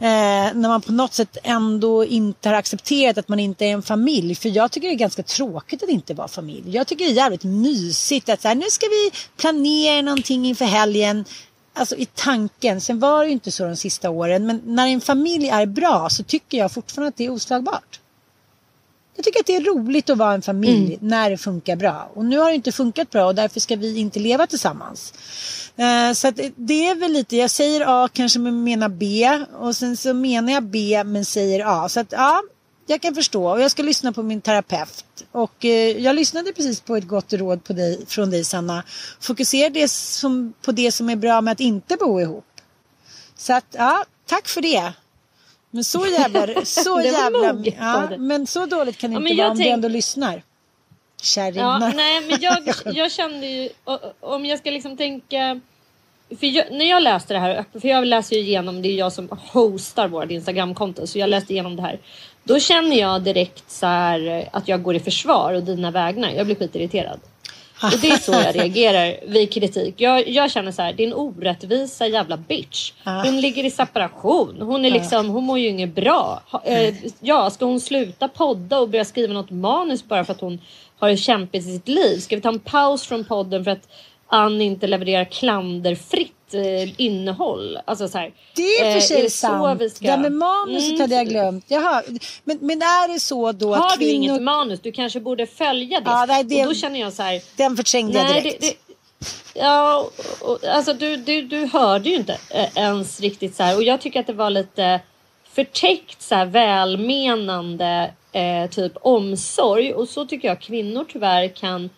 Eh, när man på något sätt ändå inte har accepterat att man inte är en familj. För jag tycker det är ganska tråkigt att inte vara familj. Jag tycker det är jävligt mysigt att så här, nu ska vi planera någonting inför helgen alltså i tanken. Sen var det ju inte så de sista åren. Men när en familj är bra så tycker jag fortfarande att det är oslagbart. Jag tycker att det är roligt att vara en familj mm. när det funkar bra. Och nu har det inte funkat bra och därför ska vi inte leva tillsammans. Uh, så det är väl lite, jag säger A kanske men menar B och sen så menar jag B men säger A. Så att ja, jag kan förstå och jag ska lyssna på min terapeut. Och uh, jag lyssnade precis på ett gott råd på dig, från dig Sanna. Fokusera det som, på det som är bra med att inte bo ihop. Så att ja, tack för det. Men så jävla... Så jävla ja, men så dåligt kan det ja, inte vara om tänk... du ändå lyssnar. Kärringar. Ja, nej, men jag, jag kände ju, om jag ska liksom tänka... För jag, när jag läste det här, för jag läser ju igenom, det är jag som hostar vårt Instagramkonto, så jag läste igenom det här. Då känner jag direkt så här att jag går i försvar och dina vägnar. Jag blir skitirriterad. Och det är så jag reagerar vid kritik. Jag, jag känner så här, det är en orättvisa jävla bitch. Hon ligger i separation. Hon är liksom, hon mår ju inget bra. Eh, ja, ska hon sluta podda och börja skriva något manus bara för att hon har det kämpigt i sitt liv? Ska vi ta en paus från podden för att Ann inte levererar klanderfritt eh, innehåll? Alltså så här, Det är för eh, sig så sant. ska- Det med manuset Mm. hade jag glömt. Jaha. Men, men är det så då att Har du kvinnor... inget manus? Du kanske borde följa det. Ja, nej, det- Och då känner jag så här. Den förträngde jag direkt. det, det, ja, och, alltså du, du, du hörde ju inte eh, ens riktigt så här. Och jag tycker att det var lite förtäckt så här välmenande eh, typ omsorg. Och så tycker jag kvinnor tyvärr kan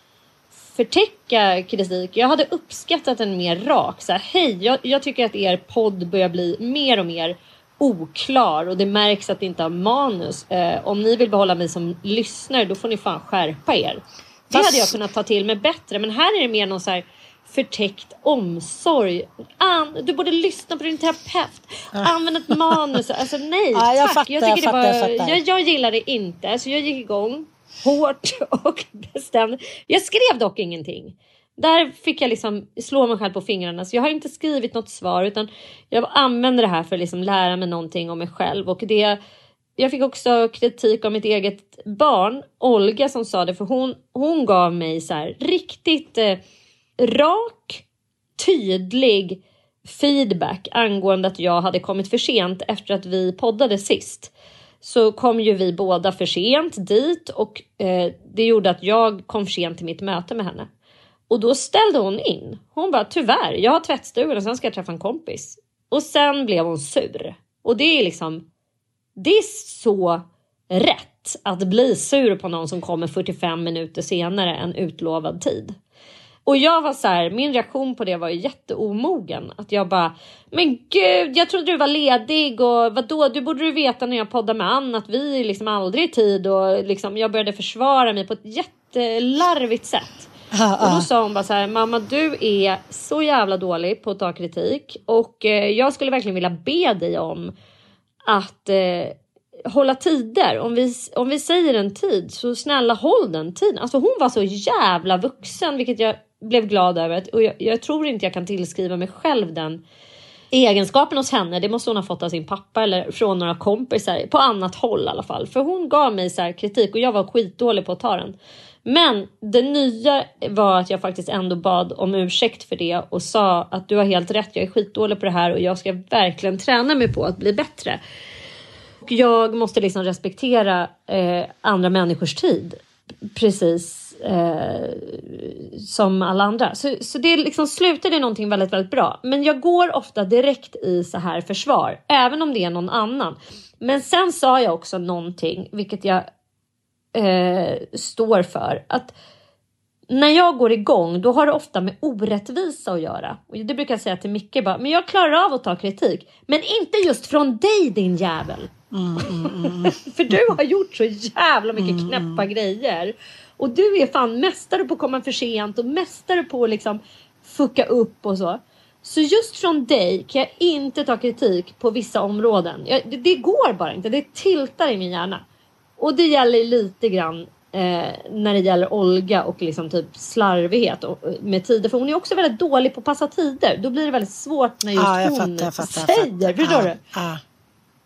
förtäcka kritik. Jag hade uppskattat en mer rak. Så här, Hej, jag, jag tycker att er podd börjar bli mer och mer oklar och det märks att det inte har manus. Eh, om ni vill behålla mig som lyssnare då får ni fan skärpa er. Det hade jag kunnat ta till mig bättre men här är det mer någon så här förtäckt omsorg. Ann, du borde lyssna på din terapeut. Använd ett manus. Alltså nej Ja, jag tack. fattar, jag, tycker jag det fattar, var, jag. Jag, jag gillar det inte. Så jag gick igång hårt och bestämd. Jag skrev dock ingenting. Där fick jag liksom slå mig själv på fingrarna. Så jag har inte skrivit något svar utan jag använder det här för att liksom lära mig någonting om mig själv. Och det, jag fick också kritik av mitt eget barn, Olga, som sa det. För hon, hon gav mig så här riktigt eh, rak, tydlig feedback angående att jag hade kommit för sent efter att vi poddade sist. Så kom ju vi båda för sent dit och eh, det gjorde att jag kom för sent till mitt möte med henne. Och då ställde hon in. Hon bara tyvärr, jag har tvättstugan och sen ska jag träffa en kompis. Och sen blev hon sur. Och det är liksom, det är så rätt att bli sur på någon som kommer 45 minuter senare än utlovad tid. Och jag var så här, min reaktion på det var ju jätteomogen. Att jag bara, men gud, jag trodde du var ledig och vadå, du borde du veta när jag poddar med Ann att vi är liksom aldrig i tid och liksom jag började försvara mig på ett jättelarvigt sätt. Och då sa hon bara så här, mamma du är så jävla dålig på att ta kritik och eh, jag skulle verkligen vilja be dig om att eh, hålla tider. Om vi, om vi säger en tid så snälla håll den tiden. Alltså hon var så jävla vuxen vilket jag blev glad över. Och jag, jag tror inte jag kan tillskriva mig själv den egenskapen hos henne. Det måste hon ha fått av sin pappa eller från några kompisar på annat håll i alla fall. För hon gav mig så här kritik och jag var skitdålig på att ta den. Men det nya var att jag faktiskt ändå bad om ursäkt för det och sa att du har helt rätt. Jag är skitdålig på det här och jag ska verkligen träna mig på att bli bättre. Och jag måste liksom respektera eh, andra människors tid. Precis eh, som alla andra. Så, så det liksom slutade i någonting väldigt, väldigt bra. Men jag går ofta direkt i så här försvar, även om det är någon annan. Men sen sa jag också någonting, vilket jag eh, står för. Att när jag går igång, då har det ofta med orättvisa att göra. Och det brukar jag säga till Micke bara, men jag klarar av att ta kritik. Men inte just från dig din jävel. för du har gjort så jävla mycket knäppa grejer. Och du är fan mästare på att komma för sent och mästare på att liksom fucka upp och så. Så just från dig kan jag inte ta kritik på vissa områden. Jag, det, det går bara inte. Det tiltar i min hjärna. Och det gäller lite grann eh, när det gäller Olga och liksom typ slarvighet och, med tider. För hon är också väldigt dålig på att passa tider. Då blir det väldigt svårt när just Ja, hon fattar, fattar, säger. fattar. Förstår Ja, du? ja.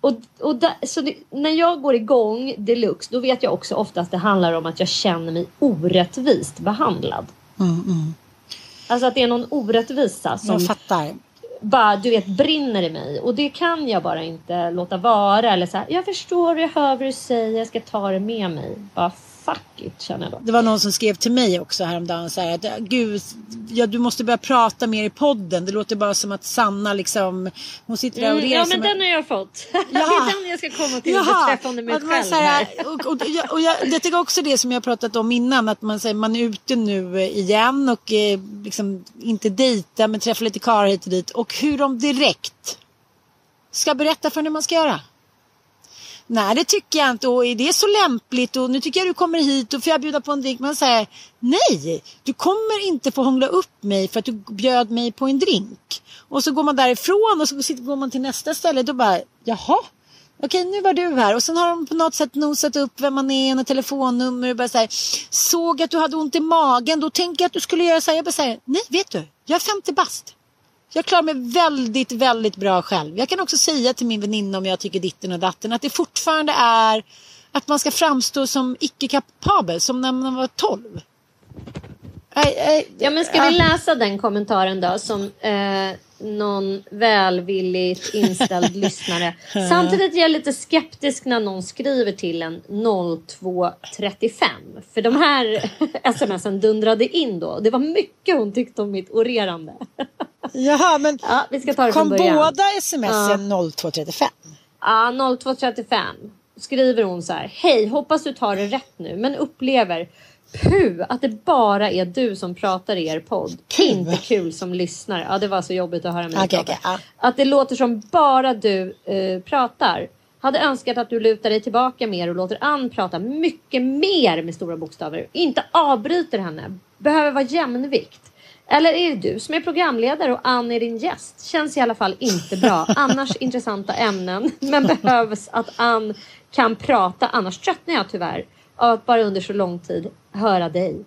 Och, och där, så det, när jag går igång deluxe då vet jag också oftast det handlar om att jag känner mig orättvist behandlad. Alltså att det är någon orättvisa som Jag fattar. bara du vet brinner i mig och det kan jag bara inte låta vara eller så här, jag förstår, jag hör vad du säger, jag ska ta det med mig. Bara fuck it känner jag då. Det var någon som skrev till mig också häromdagen så här att gud, ja, du måste börja prata mer i podden. Det låter bara som att Sanna liksom, hon sitter där och Mm, ler ja men en- den har jag fått. det Ja. är den jag ska komma till beträffande mig att man själv. så här, här. och, och, jag- och jag, jag tycker också det som jag pratat om innan att man, säger, man är ute nu eh, igen och eh, liksom inte dejta men träffa lite karlar hit och dit och hur de direkt ska berätta för en hur man ska göra nej det tycker jag inte och är det så lämpligt och nu tycker jag du kommer hit och får jag bjuda på en drink. Man säger nej, du kommer inte få hångla upp mig för att du bjöd mig på en drink. Och så går man därifrån och så går man till nästa ställe då bara, jaha. Okej, nu var du här. Och sen har de på något sätt nosat upp vem man är, och telefonnummer och bara så här, såg att du hade ont i magen, då tänker jag att du skulle göra så här. Jag bara säger, nej vet du, jag är 50 bast. Jag klarar mig väldigt, väldigt bra själv. Jag kan också säga till min väninna om jag tycker ditten och datten att det fortfarande är att man ska framstå som icke-kapabel, som när man var 12. ja, men ska vi läsa den kommentaren då som eh, någon välvilligt inställd lyssnare. Samtidigt är jag lite skeptisk när någon skriver till en 0235. För de här smsen dundrade in då. Det var mycket hon tyckte om mitt orerande. Jaha, men ja, vi ska ta det kom början. båda smsen ja. 0235? Ja, 0235 skriver hon så här. Hej, hoppas du tar det rätt nu, men upplever Puh, att det bara är du som pratar i er podd. Puh. Inte kul som lyssnare. Ja, det var så jobbigt att höra mig okay, okay, ja. Att det låter som bara du eh, pratar. Hade önskat att du lutar dig tillbaka mer och låter Ann prata mycket mer med stora bokstäver. Inte avbryter henne. Behöver vara jämnvikt. Eller är det du som är programledare och Ann är din gäst? Känns i alla fall inte bra. Annars intressanta ämnen. Men behövs att Ann kan prata. Annars tröttnar jag tyvärr av att bara under så lång tid höra dig.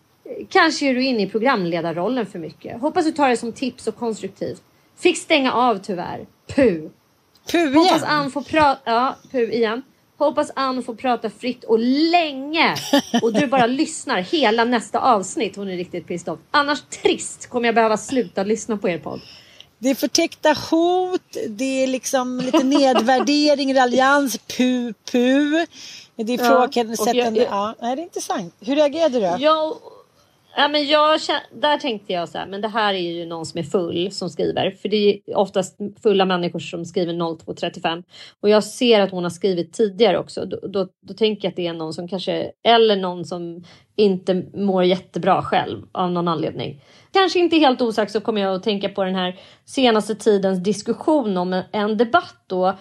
Kanske är du inne i programledarrollen för mycket. Hoppas du tar det som tips och konstruktivt. Fick stänga av tyvärr. Puh. Puh igen? Hoppas Ann får prata... Ja, puh igen. Hoppas Ann får prata fritt och länge. Och du bara lyssnar hela nästa avsnitt. Hon är riktigt pissed off. Annars trist kommer jag behöva sluta lyssna på er podd. Det är förtäckta hot, det är liksom lite nedvärdering, raljans, pu, pu. Det är ifrågasättande. Ja, ja. det är intressant. Hur reagerade du? Jag, ja, men jag, där tänkte jag så här, men det här är ju någon som är full som skriver. För det är oftast fulla människor som skriver 0235. Och jag ser att hon har skrivit tidigare också. Då, då, då tänker jag att det är någon som kanske, eller någon som inte mår jättebra själv av någon anledning. Kanske inte helt osagt så kommer jag att tänka på den här senaste tidens diskussion om en debatt då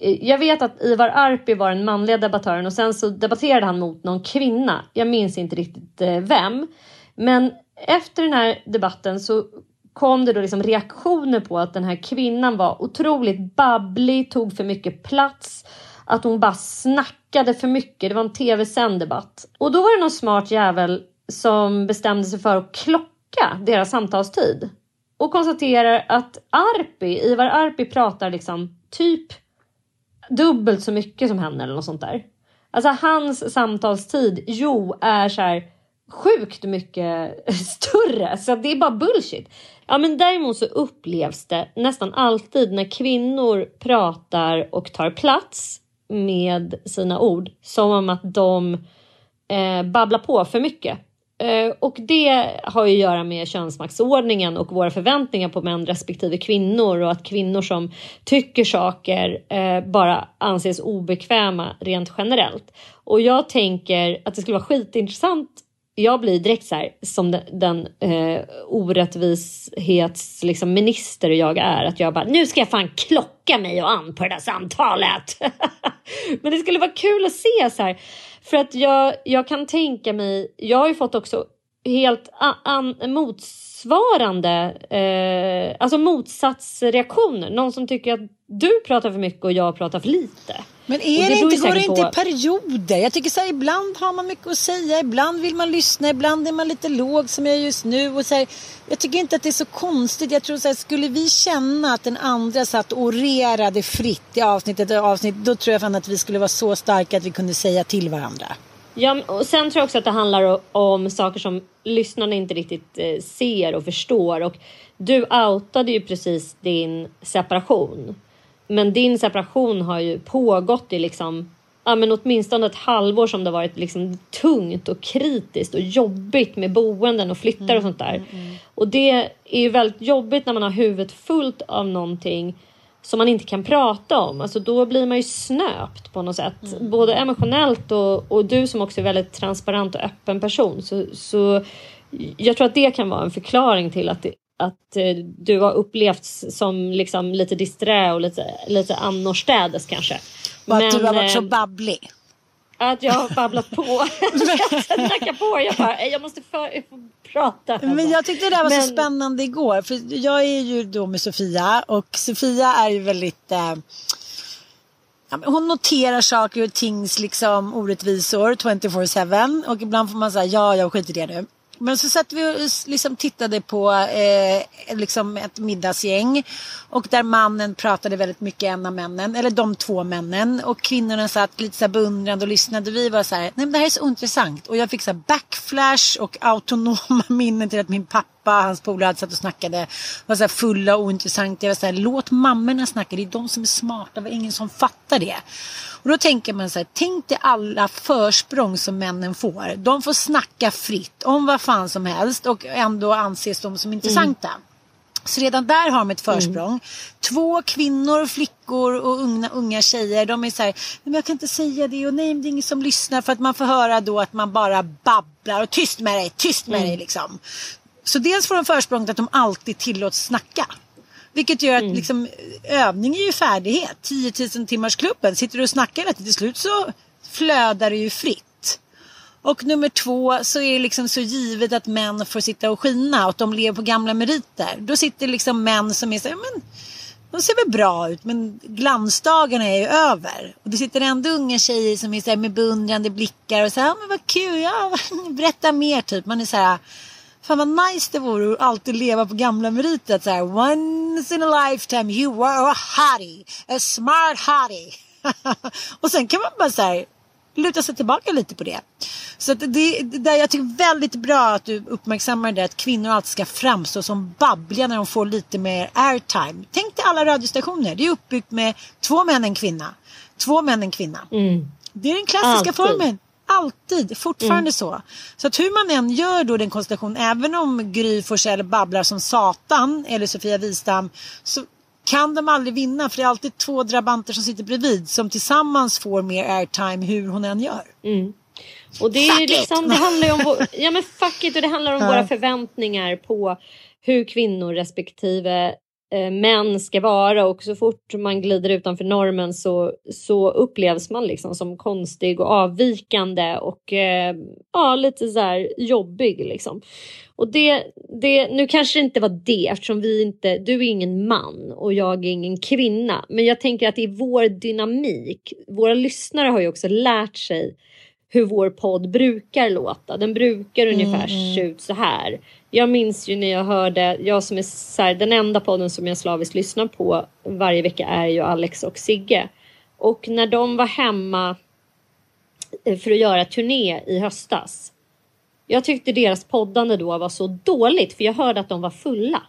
Eh, jag vet att Ivar Arpi var den manliga debattören och sen så debatterade han mot någon kvinna. Jag minns inte riktigt eh, vem. Men efter den här debatten så kom det då liksom reaktioner på att den här kvinnan var otroligt babblig, tog för mycket plats, att hon bara snackade för mycket. Det var en tv-sänd debatt. Och då var det någon smart jävel som bestämde sig för att klocka deras samtalstid och konstaterar att Arpi, Ivar Arpi pratar liksom typ dubbelt så mycket som henne eller något sånt där. Alltså hans samtalstid, jo, är så här sjukt mycket större. Så det är bara bullshit. Ja, men däremot så upplevs det nästan alltid när kvinnor pratar och tar plats med sina ord som om att de eh, babblar på för mycket. Eh, och det har ju att göra med könsmaktsordningen och våra förväntningar på män respektive kvinnor och att kvinnor som tycker saker eh, bara anses obekväma rent generellt. Och jag tänker att det skulle vara skitintressant jag blir direkt så här, som den, den eh, orättvishetsminister liksom, minister jag är. Att jag bara, nu ska jag fan klocka mig och an på det där samtalet. Men det skulle vara kul att se så här. För att jag, jag kan tänka mig, jag har ju fått också helt an, motsvarande, eh, alltså motsatsreaktioner. Någon som tycker att du pratar för mycket och jag pratar för lite. Men är det, det inte, går det inte i perioder? Jag tycker så här, ibland har man mycket att säga, ibland vill man lyssna, ibland är man lite låg som jag är just nu. Och så här, jag tycker inte att det är så konstigt. Jag tror så här, skulle vi känna att den andra satt och orerade fritt i avsnitt efter avsnitt, då tror jag fan att vi skulle vara så starka att vi kunde säga till varandra. Ja, och sen tror jag också att det handlar om saker som lyssnarna inte riktigt eh, ser och förstår. Och du outade ju precis din separation. Men din separation har ju pågått i liksom, ja, men åtminstone ett halvår som det varit liksom tungt och kritiskt och jobbigt med boenden och flyttar och mm, sånt där. Mm, mm. Och det är ju väldigt jobbigt när man har huvudet fullt av någonting som man inte kan prata om. Alltså då blir man ju snöpt på något sätt. Mm. Både emotionellt och, och du som också är väldigt transparent och öppen person. Så, så jag tror att det kan vara en förklaring till att det att eh, du har upplevts som liksom lite disträ och lite, lite annorstädes kanske. Och att du har varit eh, så babblig. Att jag har babblat på. jag på. Jag, bara, jag måste för, jag får prata. Men jag tyckte det där var Men- så spännande igår. För jag är ju då med Sofia och Sofia är ju väldigt... Eh, ja, men hon noterar saker och tings liksom orättvisor 24-7 och ibland får man säga ja, jag skiter i det nu. Men så satt vi och liksom tittade på eh, liksom ett middagsgäng och där mannen pratade väldigt mycket, en av männen, eller de två männen och kvinnorna satt lite så här beundrande och lyssnade. Vi var så här, nej men det här är så intressant och jag fick så här backflash och autonoma minnen till att min pappa, hans polare satt och snackade, var så här fulla och ointressanta. Jag var så här, låt mammorna snacka, det är de som är smarta, det var ingen som fattar det. Och då tänker man så här, tänk dig alla försprång som männen får. De får snacka fritt om vad fan som helst och ändå anses de som intressanta. Så redan där har de ett försprång. Två kvinnor, flickor och unga, unga tjejer. De är så här, "Nej, men jag kan inte säga det och nej, det är ingen som lyssnar. För att man får höra då att man bara babblar och tyst med dig, tyst med dig liksom. Så dels får de försprånget att de alltid tillåts snacka. Vilket gör att liksom, övning är ju färdighet. 10 000 timmars klubben. Sitter du och snackar hela till slut så flödar det ju fritt. Och nummer två så är det liksom så givet att män får sitta och skina och att de lever på gamla meriter. Då sitter liksom män som är så här, men de ser väl bra ut men glansdagarna är ju över. Och det sitter ändå unga tjejer som är så här med beundrande blickar och så här, men vad kul, ja, berätta mer typ. Man är så här, fan vad nice det vore att alltid leva på gamla meriter. Så här, once in a lifetime you were a hottie, a smart hottie. och sen kan man bara så här, luta sig tillbaka lite på det. Så att det, där jag tycker väldigt bra att du uppmärksammar det att kvinnor alltid ska framstå som babbliga när de får lite mer airtime. Tänk dig alla radiostationer. Det är uppbyggt med två män en kvinna. Två män en kvinna. Det är den klassiska Alltid. formeln. Alltid, fortfarande så. Så att hur man än gör då den konstellationen, även om Gry Forssell babblar som satan eller Sofia Wistam, så kan de aldrig vinna för det är alltid två drabanter som sitter bredvid som tillsammans får mer airtime hur hon än gör. Och det, är ju Fuck it! liksom, det handlar om, vår, ja, men fuck it, och det handlar om våra förväntningar på hur kvinnor respektive eh, män ska vara och så fort man glider utanför normen så, så upplevs man liksom som konstig och avvikande och eh, ja, lite så här jobbig liksom. Och det, det, nu kanske det inte var det eftersom vi inte, du är ingen man och jag är ingen kvinna. Men jag tänker att i vår dynamik, våra lyssnare har ju också lärt sig hur vår podd brukar låta. Den brukar ungefär se ut så här. Jag minns ju när jag hörde, jag som är så här, den enda podden som jag slaviskt lyssnar på varje vecka är ju Alex och Sigge. Och när de var hemma eh, för att göra turné i höstas. Jag tyckte deras poddande då var så dåligt för jag hörde att de var fulla.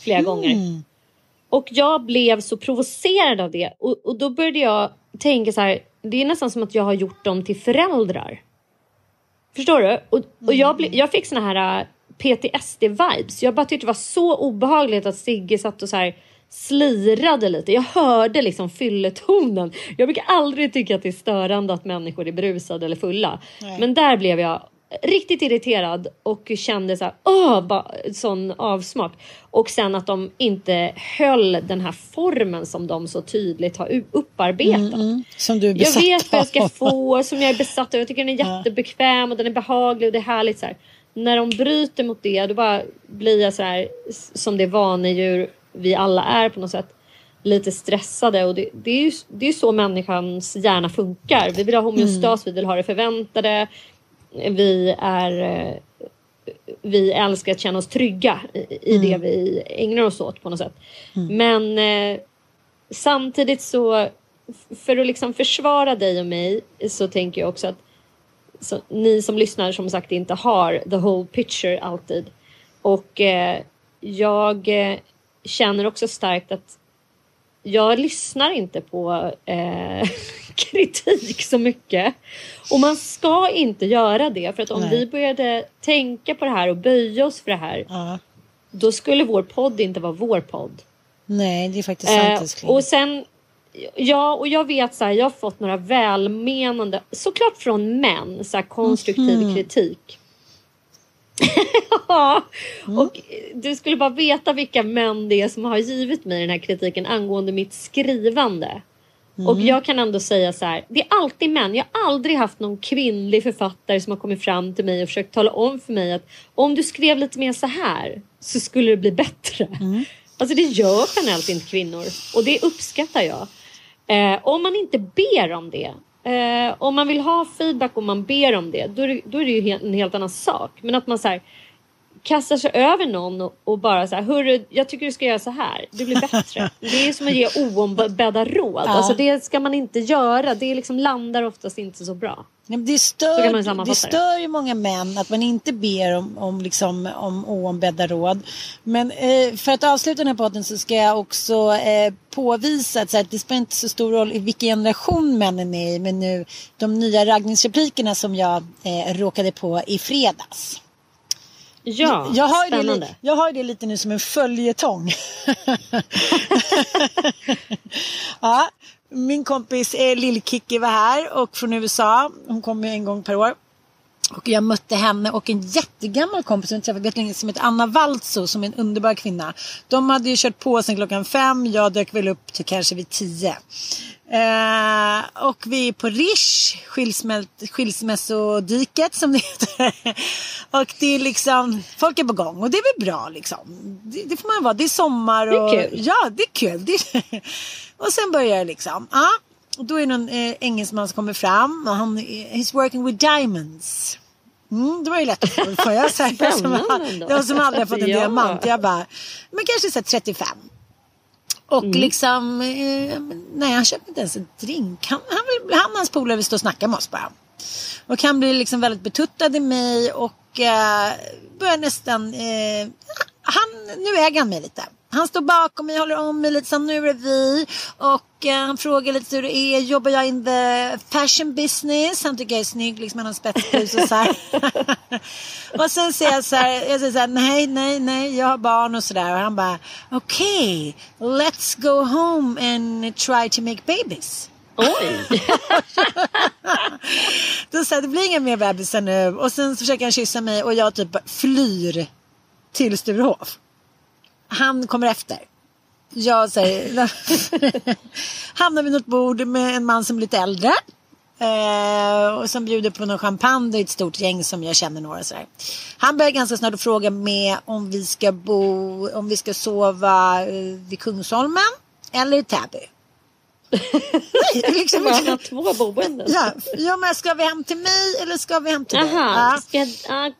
Flera gånger. Och jag blev så provocerad av det. Och, och då började jag tänka så här. Det är nästan som att jag har gjort dem till föräldrar. Förstår du? Och, och jag, ble, jag fick såna här PTSD-vibes. Jag bara tyckte det var så obehagligt att Sigge satt och så här slirade lite. Jag hörde liksom fylletonen. Jag brukar aldrig tycka att det är störande att människor är berusade eller fulla. Men där blev jag riktigt irriterad och kände så här, åh, bara, sån avsmak. Och sen att de inte höll den här formen som de så tydligt har upparbetat. Som du är Jag besatt vet vad jag ska av. få, som jag är besatt av. Jag tycker den är jättebekväm och den är behaglig och det är härligt. Så här. När de bryter mot det, då bara blir jag så här, som det vanedjur vi alla är på något sätt, lite stressade. Och det, det är ju det är så människans hjärna funkar. Vi vill ha homeostas, vi vill ha det förväntade. Vi är... eh, Vi älskar att känna oss trygga i, i det vi ägnar oss åt på något sätt. Men eh, samtidigt så för att liksom försvara dig och mig så tänker jag också att så, ni som lyssnar som sagt inte har the whole picture alltid. Och eh, jag eh, känner också starkt att jag lyssnar inte på eh, kritik så mycket. Och man ska inte göra det för att om Nej. vi började tänka på det här och böja oss för det här Ja. då skulle vår podd inte vara vår podd. Nej, det är faktiskt sant Eh, och sen, ja, och jag vet så här, jag har fått några välmenande, såklart från män, så här konstruktiv Mhm. kritik. Ja, Mm. och du skulle bara veta vilka män det är som har givit mig den här kritiken angående mitt skrivande. Mm. Och jag kan ändå säga så här, det är alltid män. Jag har aldrig haft någon kvinnlig författare som har kommit fram till mig och försökt tala om för mig att om du skrev lite mer så här så skulle det bli bättre. Mm. Alltså det gör generellt inte kvinnor och det uppskattar jag. Eh, om man inte ber om det, eh, om man vill ha feedback och man ber om det, då är det, då är det ju en helt annan sak. Men att man så här, kastar sig över någon och, och bara så här, hörru, jag tycker du ska göra så här, det blir bättre. det är som att ge oombedda råd. Ja. Alltså det ska man inte göra, det liksom landar oftast inte så bra. Det, stör, det stör ju många män att man inte ber om, om, liksom, om oombedda råd. Men eh, för att avsluta den här podden så ska jag också eh, påvisa att, här, det spelar inte så stor roll i vilken generation männen är i. Men nu de nya raggningsreplikerna som jag eh, råkade på i fredags. Ja, jag har, det, spännande. li- jag har det lite nu som en följetong. ja, min kompis eh, Lill-Kikki var här och från USA. Hon kommer en gång per år. Och jag mötte henne och en jättegammal kompis som jag träffade länge som heter Anna Valtzo som är en underbar kvinna. De hade ju kört på sen klockan fem. Jag dök väl upp till kanske vid tio. Eh, och vi är på Rish, skilsmässodiket som det heter. och det är liksom, folk är på gång och det är väl bra liksom. Det, det får man vara, det är sommar Det är och kul. ja det är kul. Det och sen börjar det liksom. Ja, och då är det någon eh, engelsman som kommer fram och han, he's working with diamonds. Mm, det var ju lätt. Får jag säga som, Spännande ändå. jag som aldrig har fått en Ja. diamant. Jag bara, men kanske så här 35. Och Mm. liksom, eh, nej han köper inte ens en drink. Han, han, vill, han och hans polare vill stå och snacka med oss bara. Och han blir liksom väldigt betuttad i mig och eh, börjar nästan, eh, han, nu äger han mig lite. Han står bakom mig, håller om mig lite, så nu är det vi. Och han frågar lite hur det är. Jobbar jag in the fashion business? Han tycker jag är snygg, liksom han har spetsblus och så här. och sen säger jag så här, jag säger så här, nej, nej, nej, jag har barn och så där. Och han bara, okej, let's go home and try to make babies. Oj! Då sa det blir inga mer bebisar nu. Och sen försöker han kyssa mig och jag typ flyr till Sturehof. Han kommer efter. Jag säger, hamnar vid något bord med en man som är lite äldre. Eh, och som bjuder på någon champagne. Det är ett stort gäng som jag känner några sådär. Han börjar ganska snart att fråga med om vi ska bo, om vi ska sova eh, vid Kungsholmen eller i Täby. Nej, liksom Man har två boenden. Ja, ja, men ska vi hem till mig eller ska vi hem till dig? Ja, ska jag-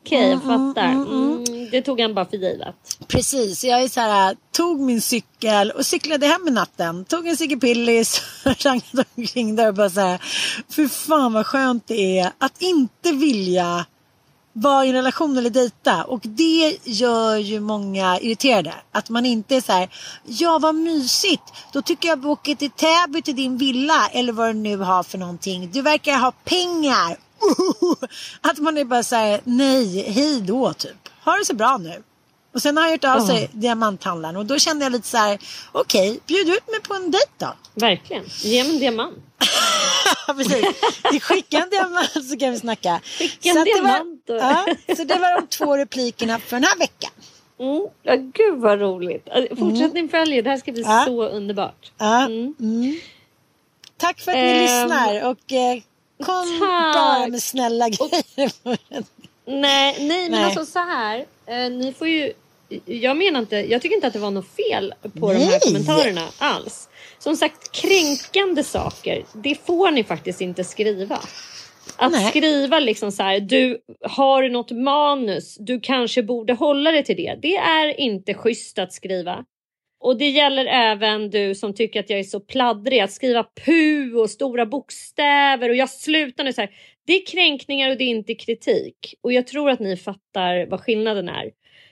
okej jag fattar. Mm, det tog han bara för givet. precis, jag är så här, tog min cykel och cyklade hem i natten. Tog en Sigge Pillis, rangade omkring där och bara så här. Fy fan vad skönt det är att inte vilja vara i en relation eller dejta. Och det gör ju många irriterade. Att man inte är så här, ja vad mysigt. Då tycker jag vi åker till Täby till din villa. Eller vad du nu har för någonting. Du verkar ha pengar. Att man är bara så här, nej, hej då typ. Ha det så bra nu. Och sen har han gjort av sig diamanthandlaren. Och då kände jag lite så här, okej, bjud ut mig på en dejt då. Verkligen. Ge mig en diamant. Precis. Vi skickar en diamant så kan vi snacka. Skicka en Så det diamant och- Var, ja, så det var de två replikerna för den här veckan. Mm. Ja, gud vad roligt. Alltså, Fortsättning följer. Det här ska bli Ja. så underbart. Ja, Mm. mm. Tack för att ni Ehm, lyssnar och eh, kom tack. bara med snälla grejer. Nej, nej, men Nej. alltså så här. Eh, ni får ju... Jag menar inte... Jag tycker inte att det var något fel på de Nej. här kommentarerna alls. Som sagt, kränkande saker, det får ni faktiskt inte skriva. Att Nej. skriva liksom så här, du har något manus, du kanske borde hålla dig till det. Det är inte schysst att skriva. Och det gäller även du som tycker att jag är så pladdrig. Att skriva pu och stora bokstäver och jag slutar nu så här. Det är kränkningar och det är inte kritik. Och jag tror att ni fattar vad skillnaden är.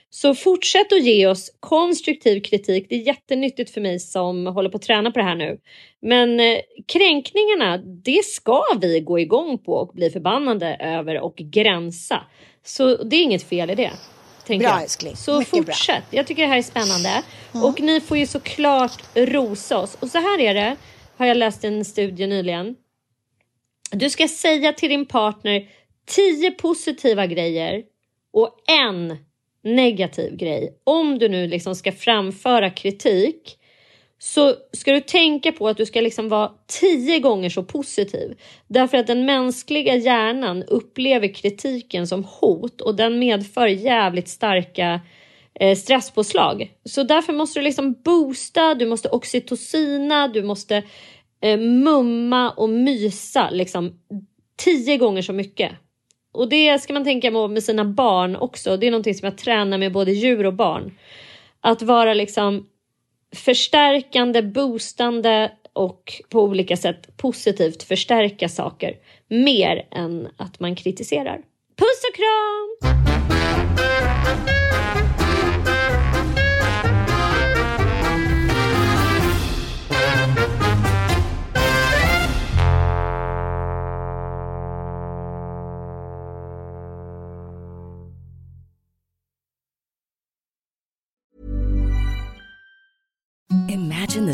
Så fortsätt att ge oss konstruktiv kritik. Det är jättenyttigt för mig som håller på att träna på det här nu. Men eh, kränkningarna, det ska vi gå igång på och bli förbannade över och gränsa. Så det är inget fel i det. Bra, älskling. Så Mycket bra. Mm. fortsätt. Jag tycker det här är spännande. Och ni får ju såklart rosa oss. Och så här är det, har jag läst en studie nyligen. Du ska säga till din partner tio positiva grejer Och en negativ grej, om du nu liksom ska framföra kritik så ska du tänka på att du ska liksom vara tio gånger så positiv. Därför att den mänskliga hjärnan upplever kritiken som hot och den medför jävligt starka eh, stresspåslag. Så därför måste du liksom boosta, du måste oxytocina, du måste eh, mumma och mysa liksom tio gånger så mycket. Och det ska man tänka på med sina barn också. Det är någonting som jag tränar med både djur och barn. Att vara liksom förstärkande, boostande och på olika sätt positivt förstärka saker mer än att man kritiserar. Puss och kram!